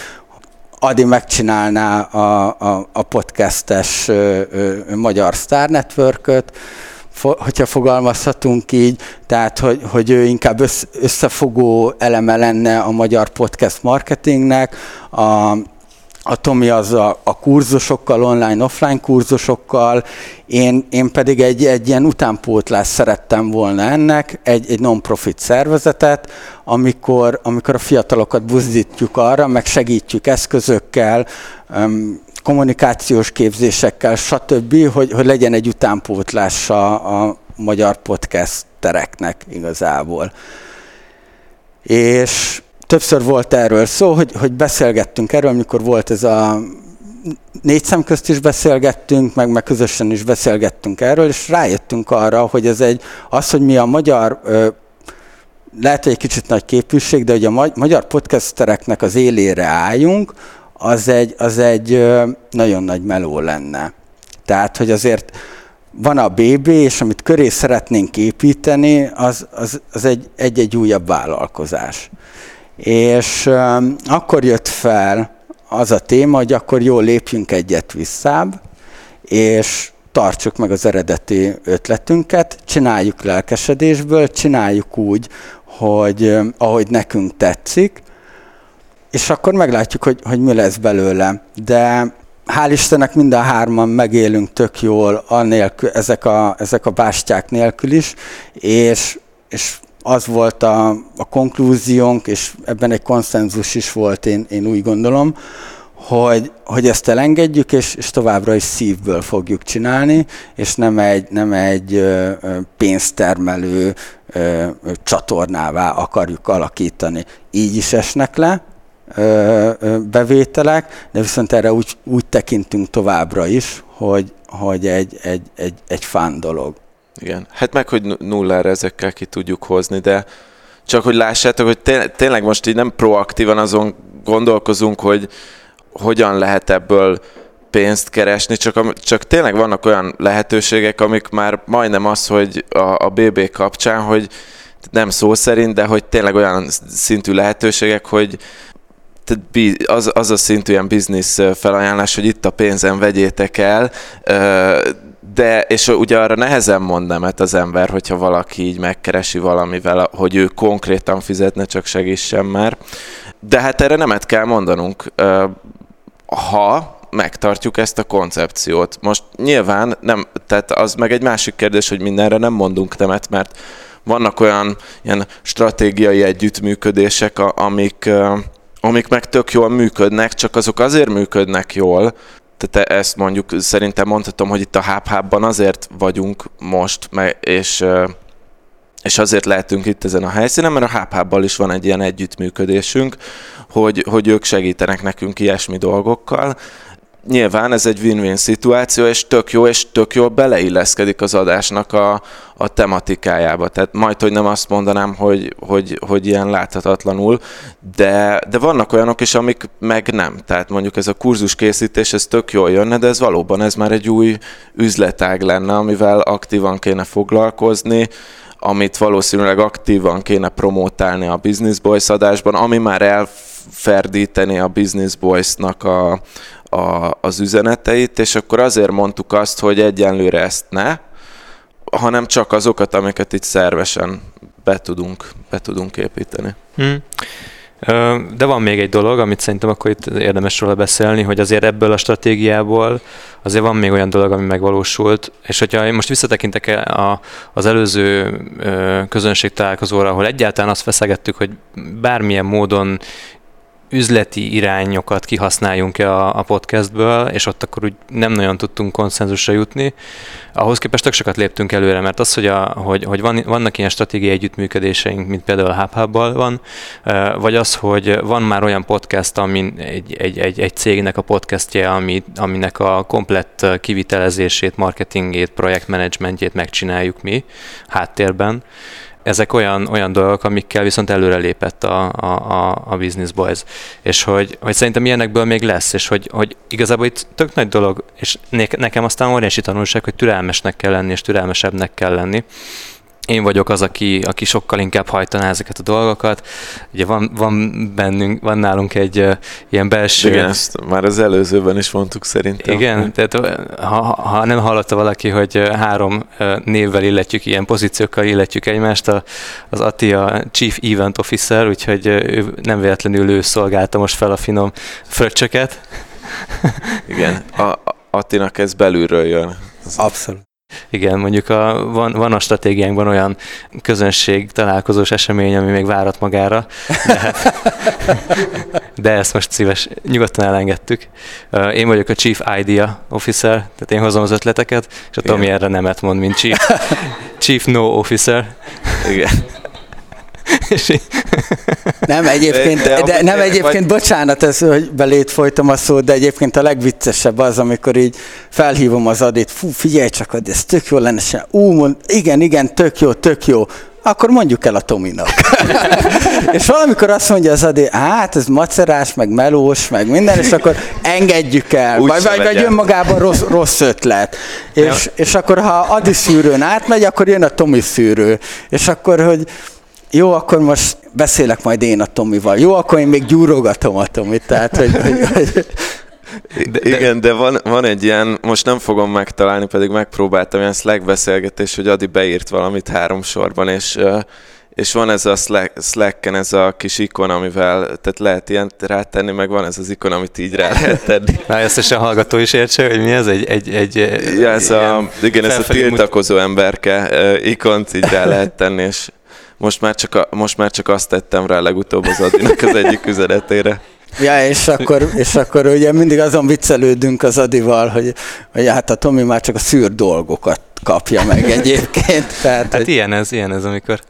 Adi megcsinálná a, a, a podcastes ö, ö, Magyar Star Network-öt, hogyha fogalmazhatunk így, tehát hogy, hogy ő inkább összefogó eleme lenne a magyar podcast marketingnek, a, a Tomi az a, a kurzusokkal, online-offline kurzusokkal, én, én pedig egy, egy ilyen utánpótlás szerettem volna ennek, egy, egy non-profit szervezetet, amikor, amikor a fiatalokat buzdítjuk arra, meg segítjük eszközökkel, kommunikációs képzésekkel, stb., hogy, hogy legyen egy utánpótlása a magyar podcastereknek igazából. És többször volt erről szó, hogy, hogy beszélgettünk erről, amikor volt ez a négy szem közt is beszélgettünk, meg, meg közösen is beszélgettünk erről, és rájöttünk arra, hogy ez egy, az, hogy mi a magyar lehet, hogy egy kicsit nagy képűség, de hogy a magyar podcastereknek az élére álljunk, az egy, az egy nagyon nagy meló lenne. Tehát, hogy azért van a BB, és amit köré szeretnénk építeni, az, az, az egy, egy-egy újabb vállalkozás. És akkor jött fel az a téma, hogy akkor jól lépjünk egyet visszább, és tartsuk meg az eredeti ötletünket, csináljuk lelkesedésből, csináljuk úgy, hogy ahogy nekünk tetszik, és akkor meglátjuk, hogy, hogy mi lesz belőle. De hál' Istennek mind a hárman megélünk tök jól anélkül, ezek a, ezek a bástyák nélkül is, és, és az volt a, a konklúziónk, és ebben egy konszenzus is volt, én, én úgy gondolom, hogy, hogy ezt elengedjük, és, és továbbra is szívből fogjuk csinálni, és nem egy, nem egy ö, pénztermelő ö, csatornává akarjuk alakítani. Így is esnek le, bevételek, de viszont erre úgy, úgy tekintünk továbbra is, hogy, hogy egy, egy, egy, egy fán dolog. Igen, hát meg, hogy nullára ezekkel ki tudjuk hozni, de csak hogy lássátok, hogy tényleg most így nem proaktívan azon gondolkozunk, hogy hogyan lehet ebből pénzt keresni, csak, csak tényleg vannak olyan lehetőségek, amik már majdnem az, hogy a, a BB kapcsán, hogy nem szó szerint, de hogy tényleg olyan szintű lehetőségek, hogy az, az a szintű ilyen biznisz felajánlás, hogy itt a pénzem vegyétek el, de, és ugye arra nehezen mond nemet az ember, hogyha valaki így megkeresi valamivel, hogy ő konkrétan fizetne, csak segítsem már. De hát erre nemet kell mondanunk, ha megtartjuk ezt a koncepciót. Most nyilván nem, tehát az meg egy másik kérdés, hogy mindenre nem mondunk nemet, mert vannak olyan ilyen stratégiai együttműködések, amik, amik meg tök jól működnek, csak azok azért működnek jól, tehát ezt mondjuk szerintem mondhatom, hogy itt a HubHub-ban azért vagyunk most, és, és azért lehetünk itt ezen a helyszínen, mert a HubHub-bal is van egy ilyen együttműködésünk, hogy, hogy ők segítenek nekünk ilyesmi dolgokkal, nyilván ez egy win-win szituáció, és tök jó, és tök jól beleilleszkedik az adásnak a, a tematikájába. Tehát majd, hogy nem azt mondanám, hogy, hogy, hogy ilyen láthatatlanul, de, de vannak olyanok is, amik meg nem. Tehát mondjuk ez a kurzus készítés, ez tök jól jönne, de ez valóban ez már egy új üzletág lenne, amivel aktívan kéne foglalkozni, amit valószínűleg aktívan kéne promótálni a Business Boys adásban, ami már elferdíteni a Business Boys-nak a, a, az üzeneteit, és akkor azért mondtuk azt, hogy egyenlőre ezt ne, hanem csak azokat, amiket itt szervesen be tudunk, be tudunk építeni. Hmm. De van még egy dolog, amit szerintem akkor itt érdemes róla beszélni, hogy azért ebből a stratégiából azért van még olyan dolog, ami megvalósult, és hogyha én most visszatekintek a, az előző közönség találkozóra, ahol egyáltalán azt feszegettük, hogy bármilyen módon üzleti irányokat kihasználjunk-e a, a podcastből, és ott akkor úgy nem nagyon tudtunk konszenzusra jutni. Ahhoz képest tök sokat léptünk előre, mert az, hogy, a, hogy, hogy van, vannak ilyen stratégiai együttműködéseink, mint például a hub van, vagy az, hogy van már olyan podcast, amin egy, egy, egy, egy cégnek a podcastje, ami, aminek a komplett kivitelezését, marketingét, projektmenedzsmentjét megcsináljuk mi háttérben, ezek olyan, olyan dolgok, amikkel viszont előrelépett a, a, a, a Business Boys. És hogy, hogy szerintem ilyenekből még lesz, és hogy, hogy igazából itt tök nagy dolog, és nekem aztán óriási tanulság, hogy türelmesnek kell lenni, és türelmesebbnek kell lenni én vagyok az, aki, aki sokkal inkább hajtaná ezeket a dolgokat. Ugye van, van bennünk, van nálunk egy uh, ilyen belső... Igen, ezt már az előzőben is mondtuk szerintem. Igen, tehát ha, ha nem hallotta valaki, hogy három névvel illetjük, ilyen pozíciókkal illetjük egymást, a, az Ati a Chief Event Officer, úgyhogy ő nem véletlenül ő szolgálta most fel a finom fröccsöket. Igen, a, Attinak ez belülről jön. Abszolút. Igen, mondjuk a, van, van a stratégiánkban olyan közönség találkozós esemény, ami még várat magára, de, hát, (laughs) de ezt most szíves, nyugodtan elengedtük. Én vagyok a Chief Idea Officer, tehát én hozom az ötleteket, és a Tomi erre nemet mond, mint Chief, (laughs) Chief No Officer. Igen. (laughs) nem, egyébként, de, de nem egyébként, vagy... bocsánat, ez, hogy belét folytam a szót, de egyébként a legviccesebb az, amikor így felhívom az adét, fú, figyelj csak, ez tök jó lenne, se. ú, mond, igen, igen, tök jó, tök jó, akkor mondjuk el a Tominak. (laughs) és valamikor azt mondja az Adi, hát ez macerás, meg melós, meg minden, és akkor engedjük el, Úgy vagy, vagy, vagy önmagában rossz, rossz ötlet. És, és akkor ha Adi szűrőn átmegy, akkor jön a Tomi szűrő. És akkor, hogy jó, akkor most beszélek majd én a Tomival. Jó, akkor én még gyúrogatom a Tomit. Tehát, hogy, hogy, hogy de, de, Igen, de van, van egy ilyen, most nem fogom megtalálni, pedig megpróbáltam ilyen Slack beszélgetés, hogy Adi beírt valamit három sorban, és, és van ez a Slack, Slacken ez a kis ikon, amivel, tehát lehet ilyen rátenni, meg van ez az ikon, amit így rá lehet tenni. (laughs) Na, ezt a hallgató is értse, hogy mi ez? Egy, egy, egy ja, ez a, igen, ez a tiltakozó emberke ikont így rá lehet tenni, és most már, csak a, most már csak azt tettem rá legutóbb az Adinak az egyik üzenetére. (laughs) Ja, és akkor, és akkor ugye mindig azon viccelődünk az Adival, hogy, hogy hát a Tomi már csak a szűr dolgokat kapja meg egyébként. Tehát, hát hogy... ilyen ez, ilyen ez, amikor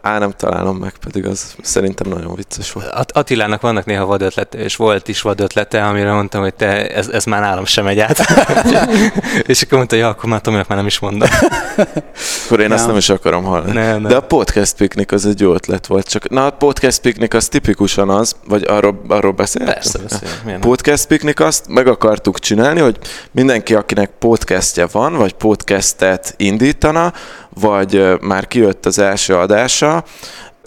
Á, nem találom meg, pedig az szerintem nagyon vicces volt. At- Attilának vannak néha vadötlete, és volt is vadötlete, amire mondtam, hogy te, ez, ez már nálam sem megy át. (laughs) és akkor mondta, hogy ja, akkor már Tominak már nem is mondom. akkor én ja. azt nem is akarom hallani. Ne, ne. De a podcast piknik az egy jó ötlet volt. Csak, na, a podcast piknik az tipikusan az, vagy arról, arról beszéltünk? Persze, beszélünk. Podcast piknik azt meg akartuk csinálni, hogy mindenki, akinek podcastje van, vagy podcastet indítana, vagy már kijött az első adása,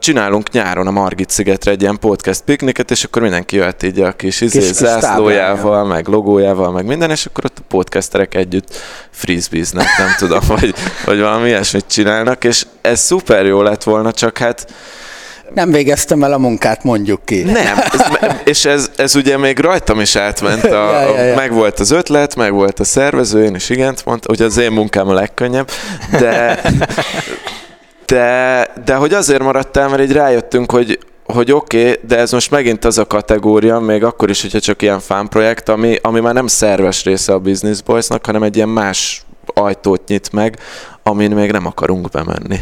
csinálunk nyáron a Margit szigetre egy ilyen podcast pikniket, és akkor mindenki jöhet így a kis, izé, kis zászlójával, meg logójával, meg minden, és akkor ott a podcasterek együtt frisbeeznek, nem tudom, (laughs) vagy, vagy valami ilyesmit csinálnak, és ez szuper jó lett volna, csak hát nem végeztem el a munkát, mondjuk ki. Nem, ez, és ez, ez ugye még rajtam is átment, a, (laughs) ja, ja, ja. meg volt az ötlet, meg volt a szervező, én is igent mondta, hogy az én munkám a legkönnyebb, de, (laughs) de, de hogy azért maradtál, mert így rájöttünk, hogy, hogy oké, okay, de ez most megint az a kategória, még akkor is, hogyha csak ilyen projekt, ami, ami már nem szerves része a Business Boys-nak, hanem egy ilyen más ajtót nyit meg, amin még nem akarunk bemenni.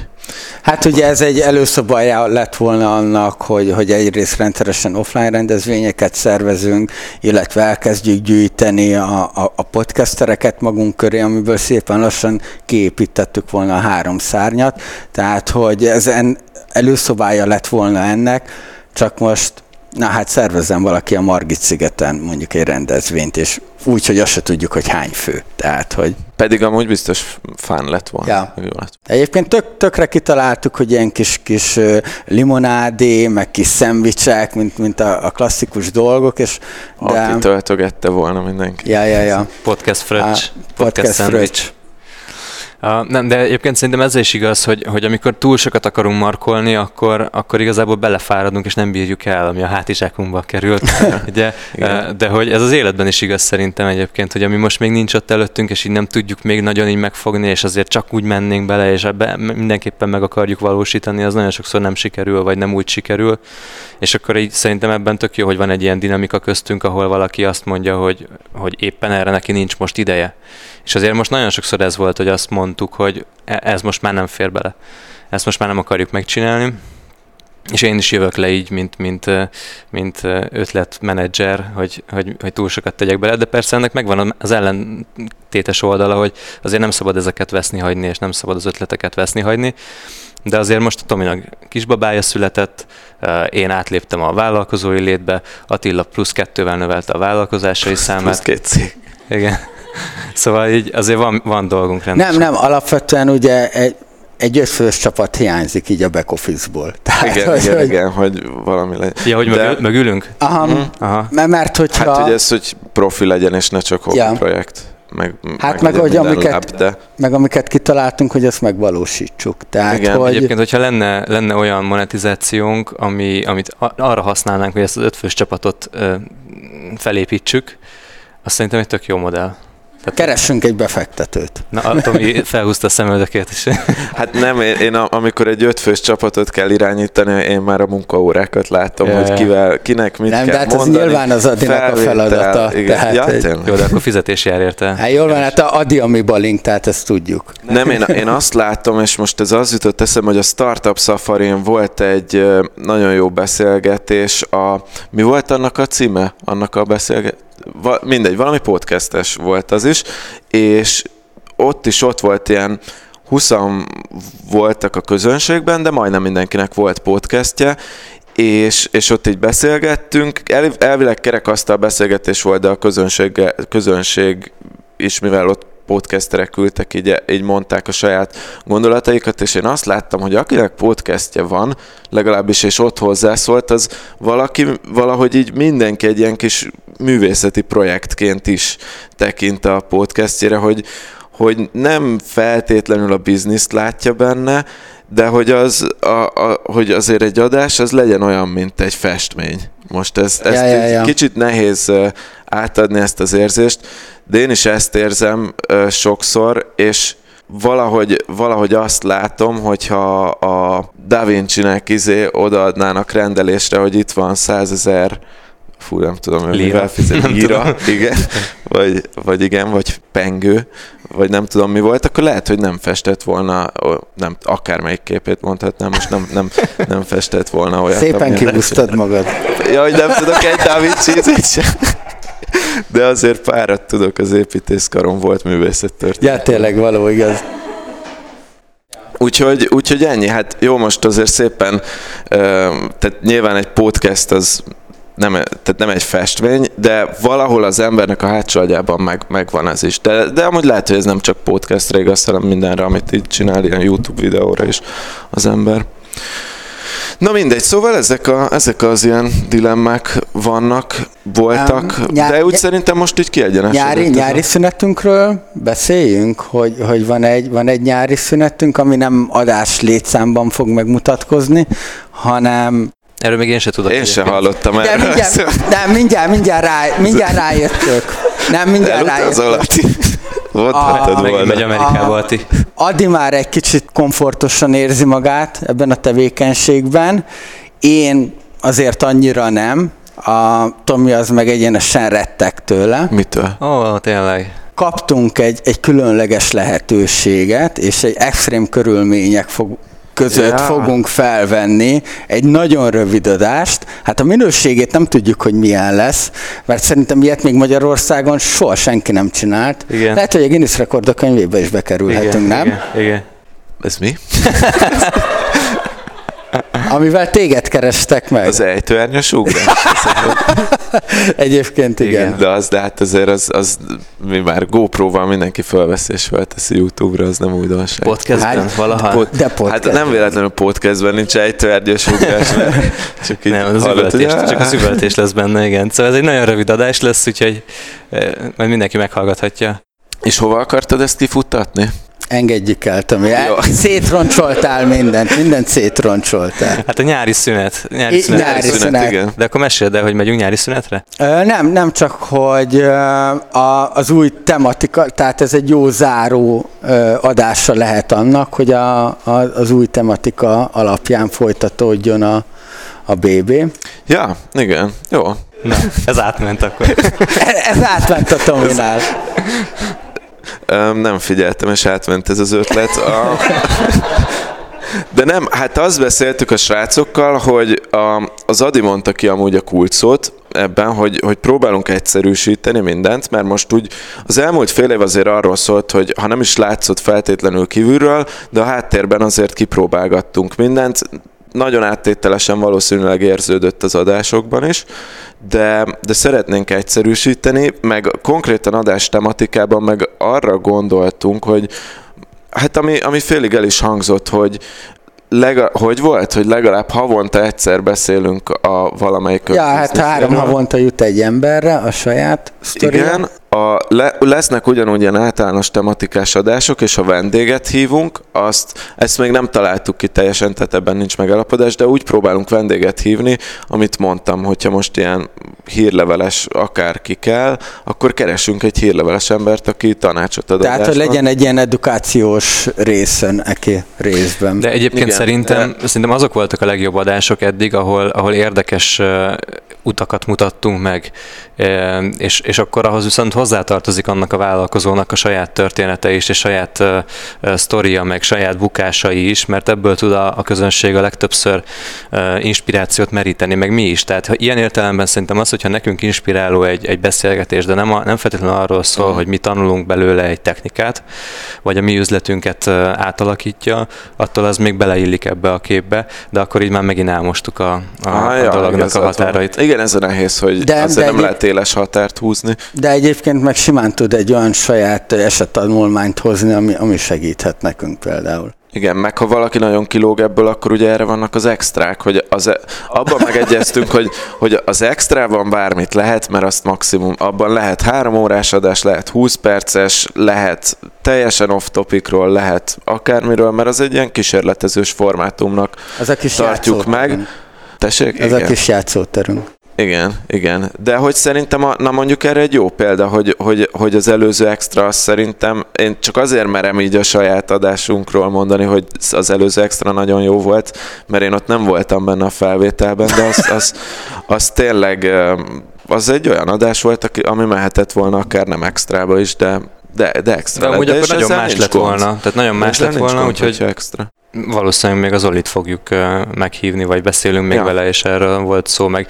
Hát ugye ez egy előszobája lett volna annak, hogy, hogy egyrészt rendszeresen offline rendezvényeket szervezünk, illetve elkezdjük gyűjteni a, a, a podcastereket magunk köré, amiből szépen lassan kiépítettük volna a három szárnyat. Tehát, hogy ezen előszobája lett volna ennek, csak most Na hát szervezzen valaki a Margit szigeten mondjuk egy rendezvényt, és úgy, hogy azt se tudjuk, hogy hány fő. Tehát, hogy... Pedig amúgy biztos fán lett volna. Ja. Jó lett. Egyébként tök, tökre kitaláltuk, hogy ilyen kis, kis limonádé, meg kis szendvicsek, mint, mint a, a klasszikus dolgok, és de... Aki töltögette volna mindenki. Ja, ja, ja. Podcast fröccs. Podcast, podcast fröccs. Uh, nem, de egyébként szerintem ez is igaz, hogy, hogy amikor túl sokat akarunk markolni, akkor, akkor igazából belefáradunk, és nem bírjuk el, ami a hátizsákunkba került. (laughs) (laughs) Ugye? de hogy ez az életben is igaz szerintem egyébként, hogy ami most még nincs ott előttünk, és így nem tudjuk még nagyon így megfogni, és azért csak úgy mennénk bele, és ebbe mindenképpen meg akarjuk valósítani, az nagyon sokszor nem sikerül, vagy nem úgy sikerül. És akkor így szerintem ebben tök jó, hogy van egy ilyen dinamika köztünk, ahol valaki azt mondja, hogy, hogy éppen erre neki nincs most ideje. És azért most nagyon sokszor ez volt, hogy azt mondtuk, hogy e- ez most már nem fér bele. Ezt most már nem akarjuk megcsinálni. És én is jövök le így, mint, mint, mint ötletmenedzser, hogy, hogy, hogy túl sokat tegyek bele, de persze ennek megvan az ellentétes oldala, hogy azért nem szabad ezeket veszni hagyni, és nem szabad az ötleteket veszni hagyni. De azért most a Tominak kisbabája született, én átléptem a vállalkozói létbe, Attila plusz kettővel növelte a vállalkozásai számát. Plusz két cég. Igen. Szóval így azért van, van dolgunk rendesen. Nem, nem, alapvetően ugye egy, egy ötfős csapat hiányzik így a back office-ból. (laughs) Tehát, igen, hogy, igen, hogy... igen, hogy valami legyen. Ja, hogy De... mögülünk? Aha, mm. Aha. mert hogyha... Hát, hogy ez, hogy profi legyen, és ne csak hobby ja. projekt. Meg, hát meg, meg hogy amiket, lab, de... meg amiket kitaláltunk, hogy ezt megvalósítsuk. Tehát, Igen, hogy... egyébként, hogyha lenne, lenne olyan monetizációnk, ami, amit arra használnánk, hogy ezt az ötfős csapatot ö, felépítsük, azt szerintem egy tök jó modell. Tehát Keressünk egy befektetőt. Na, Tomi felhúzta a szemöldökét is. (laughs) Hát nem, én, én amikor egy ötfős csapatot kell irányítani, én már a munkaórákat látom, ja, hogy kivel, kinek mit nem, kell de hát mondani. ez nyilván az Adinak a feladata. Igen. Tehát, ja, egy... Jó, de akkor fizetés jár érte. Hát jól van, hát a Adi, ami balink, tehát ezt tudjuk. Nem, én, én azt látom, és most ez az jutott eszem, hogy a Startup safari volt egy nagyon jó beszélgetés. A, mi volt annak a címe? Annak a beszélgetés? Va, mindegy, valami podcastes volt az is, és ott is ott volt ilyen 20 voltak a közönségben, de majdnem mindenkinek volt podcastje, és, és ott így beszélgettünk. El, elvileg kerekasztal beszélgetés volt, de a közönség, közönség is, mivel ott podcasterek küldtek, így, így mondták a saját gondolataikat, és én azt láttam, hogy akinek podcastje van, legalábbis és ott hozzászólt, az valaki, valahogy így mindenki egy ilyen kis művészeti projektként is tekint a podcastjére, hogy, hogy nem feltétlenül a bizniszt látja benne, de hogy, az, a, a, hogy azért egy adás az legyen olyan, mint egy festmény. Most ez, ezt ja, ja, ja. kicsit nehéz átadni ezt az érzést, de én is ezt érzem sokszor, és valahogy, valahogy azt látom, hogyha a Da Vinci-nek izé odaadnának rendelésre, hogy itt van százezer fú, nem tudom, hogy mivel fizet, lira, igen, vagy, vagy igen, vagy pengő, vagy nem tudom mi volt, akkor lehet, hogy nem festett volna, nem, akármelyik képét mondhatnám, most nem, nem, nem festett volna olyat. Szépen kibúztad magad. Ja, hogy nem tudok egy cheese sem. De azért párat tudok, az építészkarom volt művészettörténet. Ja, tényleg való, igaz. Úgyhogy, úgyhogy ennyi, hát jó, most azért szépen, tehát nyilván egy podcast az nem, tehát nem egy festmény, de valahol az embernek a hátsó agyában meg, megvan ez is. De, de amúgy lehet, hogy ez nem csak podcastre igaz, hanem mindenre, amit így csinál, ilyen YouTube videóra is az ember. Na mindegy, szóval ezek, a, ezek az ilyen dilemmák vannak, voltak, um, nyár, de úgy nyár, szerintem most így kiegyenesedett. Nyári, nyári szünetünkről beszéljünk, hogy, hogy van, egy, van egy nyári szünetünk, ami nem adás létszámban fog megmutatkozni, hanem Erről még én sem tudok. Én sem hallottam erről. Mindjárt, nem, mindjárt, mindjárt, rá, mindjárt rájöttök. Nem, mindjárt rájöttök. Mondhatod volna. Megy Amerikába, Ati. Adi már egy kicsit komfortosan érzi magát ebben a tevékenységben. Én azért annyira nem. A Tomi az meg egyenesen rettek tőle. Mitől? Ó, oh, tényleg kaptunk egy, egy különleges lehetőséget, és egy extrém körülmények fog, között ja. fogunk felvenni egy nagyon rövid adást. Hát a minőségét nem tudjuk, hogy milyen lesz, mert szerintem ilyet még Magyarországon soha senki nem csinált. Igen. Lehet, hogy a Guinness rekordok könyvébe is bekerülhetünk, igen, nem? Igen, igen. Ez mi? (laughs) Amivel téged kerestek meg. Az ejtőernyős ugrás. (laughs) Egyébként igen. igen. De az, de hát azért az, az mi már GoPro-val mindenki felveszi és felteszi YouTube-ra, az nem újdonság. Podcastben hát, valaha? Pod, de podcast. Hát nem véletlenül podcastben nincs ejtőernyős ugrás, (laughs) csak így nem, az hallott, üvöltés, hogy... csak az üvöltés lesz benne, igen. Szóval ez egy nagyon rövid adás lesz, úgyhogy eh, majd mindenki meghallgathatja. És hova akartad ezt kifuttatni? Engedjük el, Tomi. Jó. szétroncsoltál mindent, mindent szétroncsoltál. Hát a nyári szünet. Nyári I- szünet. nyári szünet, szünet. igen. De akkor meséld el, hogy megyünk nyári szünetre? Ö, Nem, nem csak, hogy a, az új tematika, tehát ez egy jó záró adása lehet annak, hogy a, a, az új tematika alapján folytatódjon a, a BB. Ja, igen, jó. Na, ez átment akkor. (laughs) Ez átment a Tominál. Nem figyeltem, és átment ez az ötlet. A... De nem, hát azt beszéltük a srácokkal, hogy a, az Adi mondta ki amúgy a kulcot ebben, hogy, hogy próbálunk egyszerűsíteni mindent, mert most úgy az elmúlt fél év azért arról szólt, hogy ha nem is látszott feltétlenül kívülről, de a háttérben azért kipróbálgattunk mindent, nagyon áttételesen valószínűleg érződött az adásokban is, de, de szeretnénk egyszerűsíteni, meg konkrétan adás tematikában meg arra gondoltunk, hogy hát ami, ami félig el is hangzott, hogy Lega, hogy volt, hogy legalább havonta egyszer beszélünk a valamelyik Ja, hát három havonta jut egy emberre a saját sztoria. Igen, a, le, lesznek ugyanúgy ilyen általános tematikás adások, és ha vendéget hívunk, azt, ezt még nem találtuk ki teljesen, tehát ebben nincs megállapodás, de úgy próbálunk vendéget hívni, amit mondtam, hogyha most ilyen hírleveles akárki kell, akkor keresünk egy hírleveles embert, aki tanácsot ad Tehát, hogy legyen egy ilyen edukációs részen, eki részben. De egyébként Igen, szerintem, de... szerintem azok voltak a legjobb adások eddig, ahol, ahol érdekes utakat mutattunk meg, és, és akkor ahhoz viszont hozzátartozik annak a vállalkozónak a saját története is, és saját uh, sztoria, meg saját bukásai is, mert ebből tud a, a közönség a legtöbbször uh, inspirációt meríteni, meg mi is. Tehát ha ilyen értelemben szerintem az, hogyha nekünk inspiráló egy, egy beszélgetés, de nem, a, nem feltétlenül arról szól, hogy mi tanulunk belőle egy technikát, vagy a mi üzletünket uh, átalakítja, attól az még beleillik ebbe a képbe, de akkor így már megint elmostuk a, a, Ah, a ja, dolognak a van. határait. Igen, ez a nehéz, hogy De- de, azért de nem egy- lehet éles határt húzni. De egyébként meg simán tud egy olyan saját esettanulmányt hozni, ami, ami segíthet nekünk például. Igen, meg ha valaki nagyon kilóg ebből, akkor ugye erre vannak az extrák, hogy az, e- abban megegyeztünk, hogy, hogy az extrában bármit lehet, mert azt maximum, abban lehet három órás adás, lehet 20 perces, lehet teljesen off topicról, lehet akármiről, mert az egy ilyen kísérletezős formátumnak Ez a kis tartjuk meg. Tessék? Ez a Igen. kis játszóterünk. Igen, igen. De hogy szerintem, a, na mondjuk erre egy jó példa, hogy, hogy, hogy az előző extra az szerintem, én csak azért merem így a saját adásunkról mondani, hogy az előző extra nagyon jó volt, mert én ott nem voltam benne a felvételben, de az, az, az tényleg, az egy olyan adás volt, ami mehetett volna akár nem extrába is, de de, de extra De amúgy akkor nagyon más lett gond. volna. Tehát nagyon más lett volna, úgyhogy extra. Valószínűleg még az Olit fogjuk meghívni, vagy beszélünk még Ja. vele, és erről volt szó, meg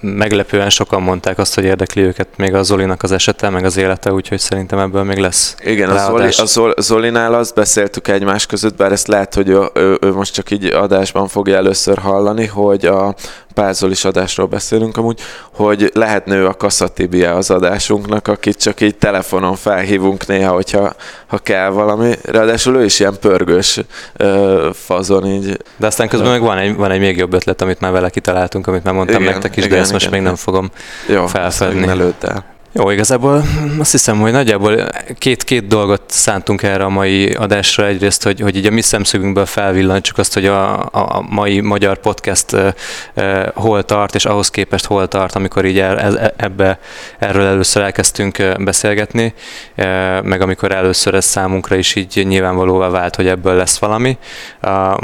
meglepően sokan mondták azt, hogy érdekli őket még a Zolinak az esete, meg az élete, úgyhogy szerintem ebből még lesz Igen, a, Zoli, a Zol, Zolinál azt beszéltük egymás között, bár ezt lehet, hogy ő, ő, ő most csak így adásban fogja először hallani, hogy a Pázolis adásról beszélünk amúgy, hogy lehet nő a kaszatibia az adásunknak, akit csak így telefonon felhívunk néha, hogyha ha kell valami. Ráadásul ő is ilyen pörgős ö, fazon így. De aztán közben meg van egy, van egy még jobb ötlet, amit már vele kitaláltunk, amit már mondtam Igen, nektek is, de igen, ezt most igen. még nem fogom Jó, Felfedni. ezt Jó, igazából azt hiszem, hogy nagyjából két-két dolgot szántunk erre a mai adásra. Egyrészt, hogy, hogy így a mi szemszögünkből felvillantsuk azt, hogy a, a mai magyar podcast uh, hol tart, és ahhoz képest hol tart, amikor így el, ebbe, erről először elkezdtünk beszélgetni, meg amikor először ez számunkra is így nyilvánvalóvá vált, hogy ebből lesz valami.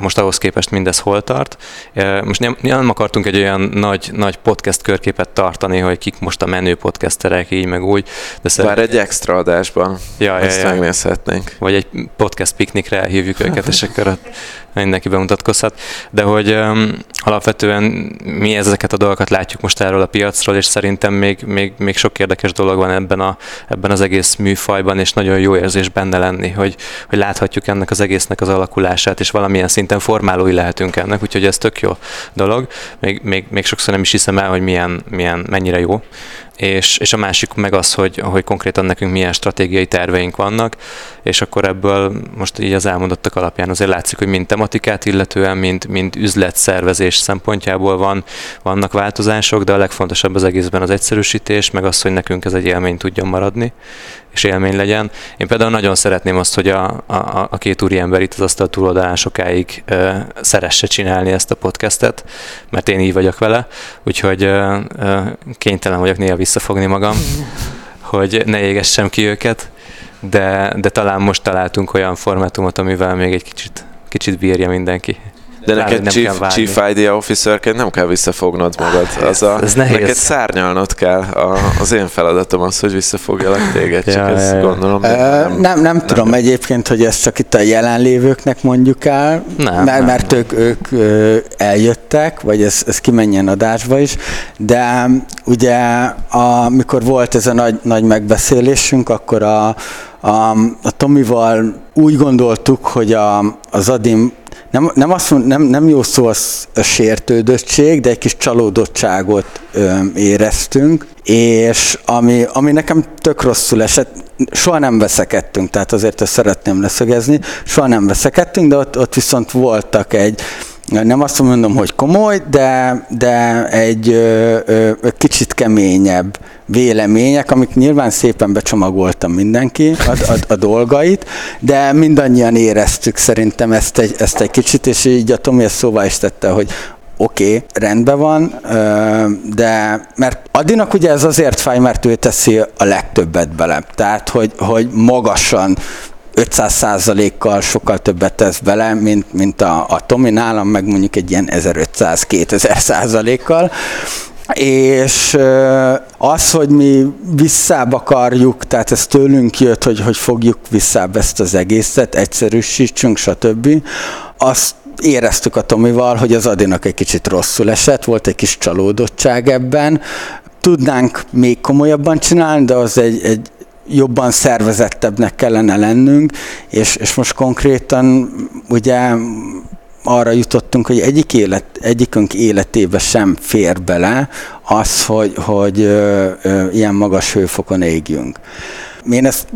Most ahhoz képest mindez hol tart. Most nem, nem akartunk egy olyan nagy, nagy podcast körképet tartani, hogy kik most a menő podcasterek, így meg úgy. De Bár egy extra adásban Ja, ja, ezt ja. megnézhetnénk. vagy egy podcast piknikre elhívjuk őket, és akkor ott mindenki bemutatkozhat. De hogy um, alapvetően mi ezeket a dolgokat látjuk most erről a piacról, és szerintem még, még, még sok érdekes dolog van ebben, a, ebben az egész műfajban, és nagyon jó érzés benne lenni, hogy, hogy láthatjuk ennek az egésznek az alakulását, és valamilyen szinten formálói lehetünk ennek, úgyhogy ez tök jó dolog. Még, még, még sokszor nem is hiszem el, hogy milyen, milyen mennyire jó és, és a másik meg az, hogy, hogy konkrétan nekünk milyen stratégiai terveink vannak, és akkor ebből most így az elmondottak alapján azért látszik, hogy mind tematikát illetően, mind, mind üzletszervezés szempontjából van, vannak változások, de a legfontosabb az egészben az egyszerűsítés, meg az, hogy nekünk ez egy élmény tudjon maradni, és élmény legyen. Én például nagyon szeretném azt, hogy a, a, a két úriember itt az asztal túloldalán sokáig ö, szeresse csinálni ezt a podcastet, mert én így vagyok vele, úgyhogy ö, ö, kénytelen vagyok néha visszafogni magam, (laughs) hogy ne égessem ki őket, de, de talán most találtunk olyan formátumot, amivel még egy kicsit, kicsit bírja mindenki. De Lát, neked chief, chief Idea Officerként nem kell visszafognod magad. Az a, ez nehéz. Neked szárnyalnod kell. A, az én feladatom az, hogy visszafogjalak téged, csak ja, ezt ja, gondolom. Ö, nem, nem, nem tudom nem. egyébként, hogy ezt csak itt a jelenlévőknek mondjuk el, nem, mert, nem, mert nem. ők, ők eljöttek, vagy ez, ez kimenjen adásba is, de ugye amikor volt ez a nagy, nagy megbeszélésünk, akkor a, a, a Tomival úgy gondoltuk, hogy a, az Adim nem, nem, azt mond, nem, nem jó szó az a sértődöttség, de egy kis csalódottságot ö, éreztünk, és ami, ami nekem tök rosszul esett, soha nem veszekedtünk, tehát azért ezt szeretném leszögezni, soha nem veszekedtünk, de ott, ott viszont voltak egy, nem azt mondom, hogy komoly, de, de egy ö, ö, kicsit keményebb vélemények, amik nyilván szépen becsomagoltam mindenki a, a, a dolgait, de mindannyian éreztük szerintem ezt egy, ezt egy kicsit, és így a Tomi ezt szóvá is tette, hogy oké, okay, rendben van, de mert Adinak ugye ez azért fáj, mert ő teszi a legtöbbet bele. Tehát, hogy, hogy magasan 500% kal sokkal többet tesz bele, mint, mint a, a Tomi nálam, meg mondjuk egy ilyen 1500-2000 százalékkal. És az, hogy mi visszább akarjuk, tehát ez tőlünk jött, hogy, hogy fogjuk visszább ezt az egészet, egyszerűsítsünk, stb. Azt éreztük a Tomival, hogy az Adinak egy kicsit rosszul esett, volt egy kis csalódottság ebben. Tudnánk még komolyabban csinálni, de az egy, egy jobban szervezettebbnek kellene lennünk, és, és most konkrétan ugye arra jutottunk, hogy egyik élet, egyikünk életébe sem fér bele az, hogy, hogy ö, ö, ilyen magas hőfokon égjünk. Én ezt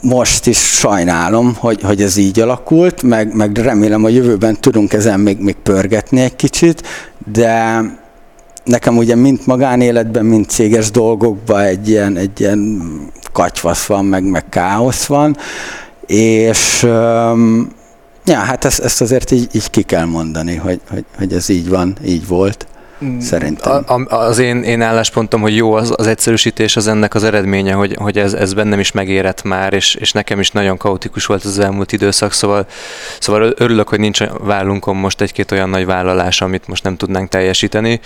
most is sajnálom, hogy, hogy ez így alakult, meg, meg remélem a jövőben tudunk ezen még, még pörgetni egy kicsit, de nekem ugye mint magánéletben, mint céges dolgokban egy ilyen, egy ilyen katyvasz van, meg, meg káosz van, és ja, hát ezt, ezt azért így, így ki kell mondani, hogy, hogy, hogy ez így van, így volt. Szerintem. A, az én, én álláspontom, hogy jó az, az egyszerűsítés, az ennek az eredménye, hogy, hogy ez, ez bennem is megérett már, és, és nekem is nagyon kaotikus volt az elmúlt időszak, szóval, szóval örülök, hogy nincs vállunkon most egy-két olyan nagy vállalás, amit most nem tudnánk teljesíteni,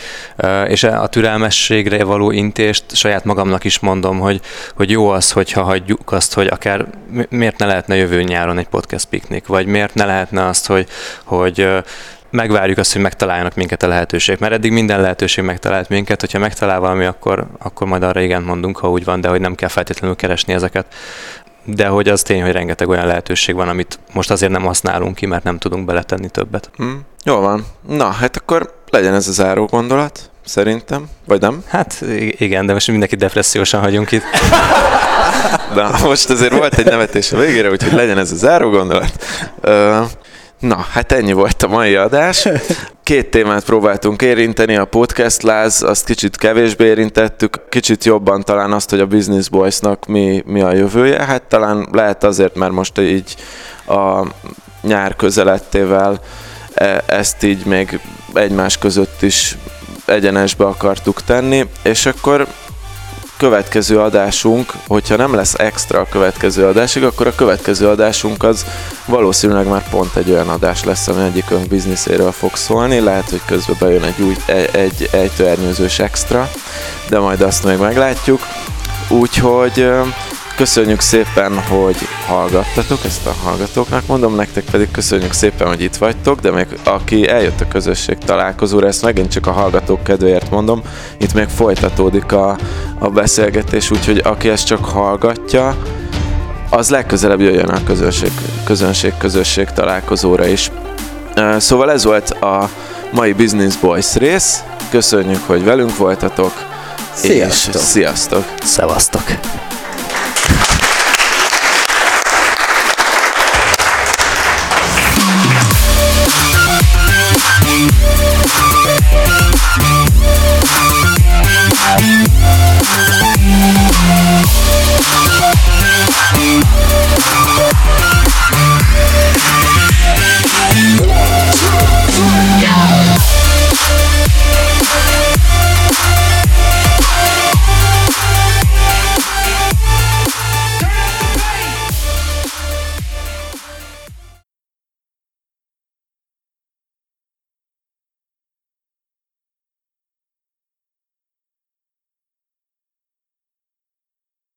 és a türelmességre való intést saját magamnak is mondom, hogy, hogy jó az, hogyha hagyjuk azt, hogy akár miért ne lehetne jövő nyáron egy podcast piknik, vagy miért ne lehetne azt, hogy, hogy megvárjuk azt, hogy megtaláljanak minket a lehetőség, mert eddig minden lehetőség megtalált minket, hogyha megtalál valami, akkor, akkor majd arra igen mondunk, ha úgy van, de hogy nem kell feltétlenül keresni ezeket. De hogy az tény, hogy rengeteg olyan lehetőség van, amit most azért nem használunk ki, mert nem tudunk beletenni többet. Hmm. Jó van. Na, hát akkor legyen ez a záró gondolat, szerintem, vagy nem? Hát igen, de most mindenki depressziósan hagyunk itt. (laughs) Na, most azért volt egy nevetés a végére, úgyhogy legyen ez a záró gondolat. Na, hát ennyi volt a mai adás. Két témát próbáltunk érinteni, a podcast láz, azt kicsit kevésbé érintettük, kicsit jobban talán azt, hogy a Business Boys-nak mi, mi a jövője. Hát talán lehet azért, mert most így a nyár közelettével e, ezt így még egymás között is egyenesbe akartuk tenni, és akkor következő adásunk, hogyha nem lesz extra a következő adásig, akkor a következő adásunk az valószínűleg már pont egy olyan adás lesz, ami egyikünk bizniszéről fog szólni. Lehet, hogy közben bejön egy új, egy, egy ejtőernyőzős extra, de majd azt még meglátjuk. Úgyhogy Köszönjük szépen, hogy hallgattatok, ezt a hallgatóknak mondom, nektek pedig köszönjük szépen, hogy itt vagytok, de még aki eljött a közösség találkozóra, ezt megint csak a hallgatók kedvéért mondom, itt még folytatódik a, a beszélgetés, úgyhogy aki ezt csak hallgatja, az legközelebb jöjjön a közönség, közönség, közösség találkozóra is. Szóval ez volt a mai Business Boys rész. Köszönjük, hogy velünk voltatok. Sziasztok! És sziasztok! Szevasztok!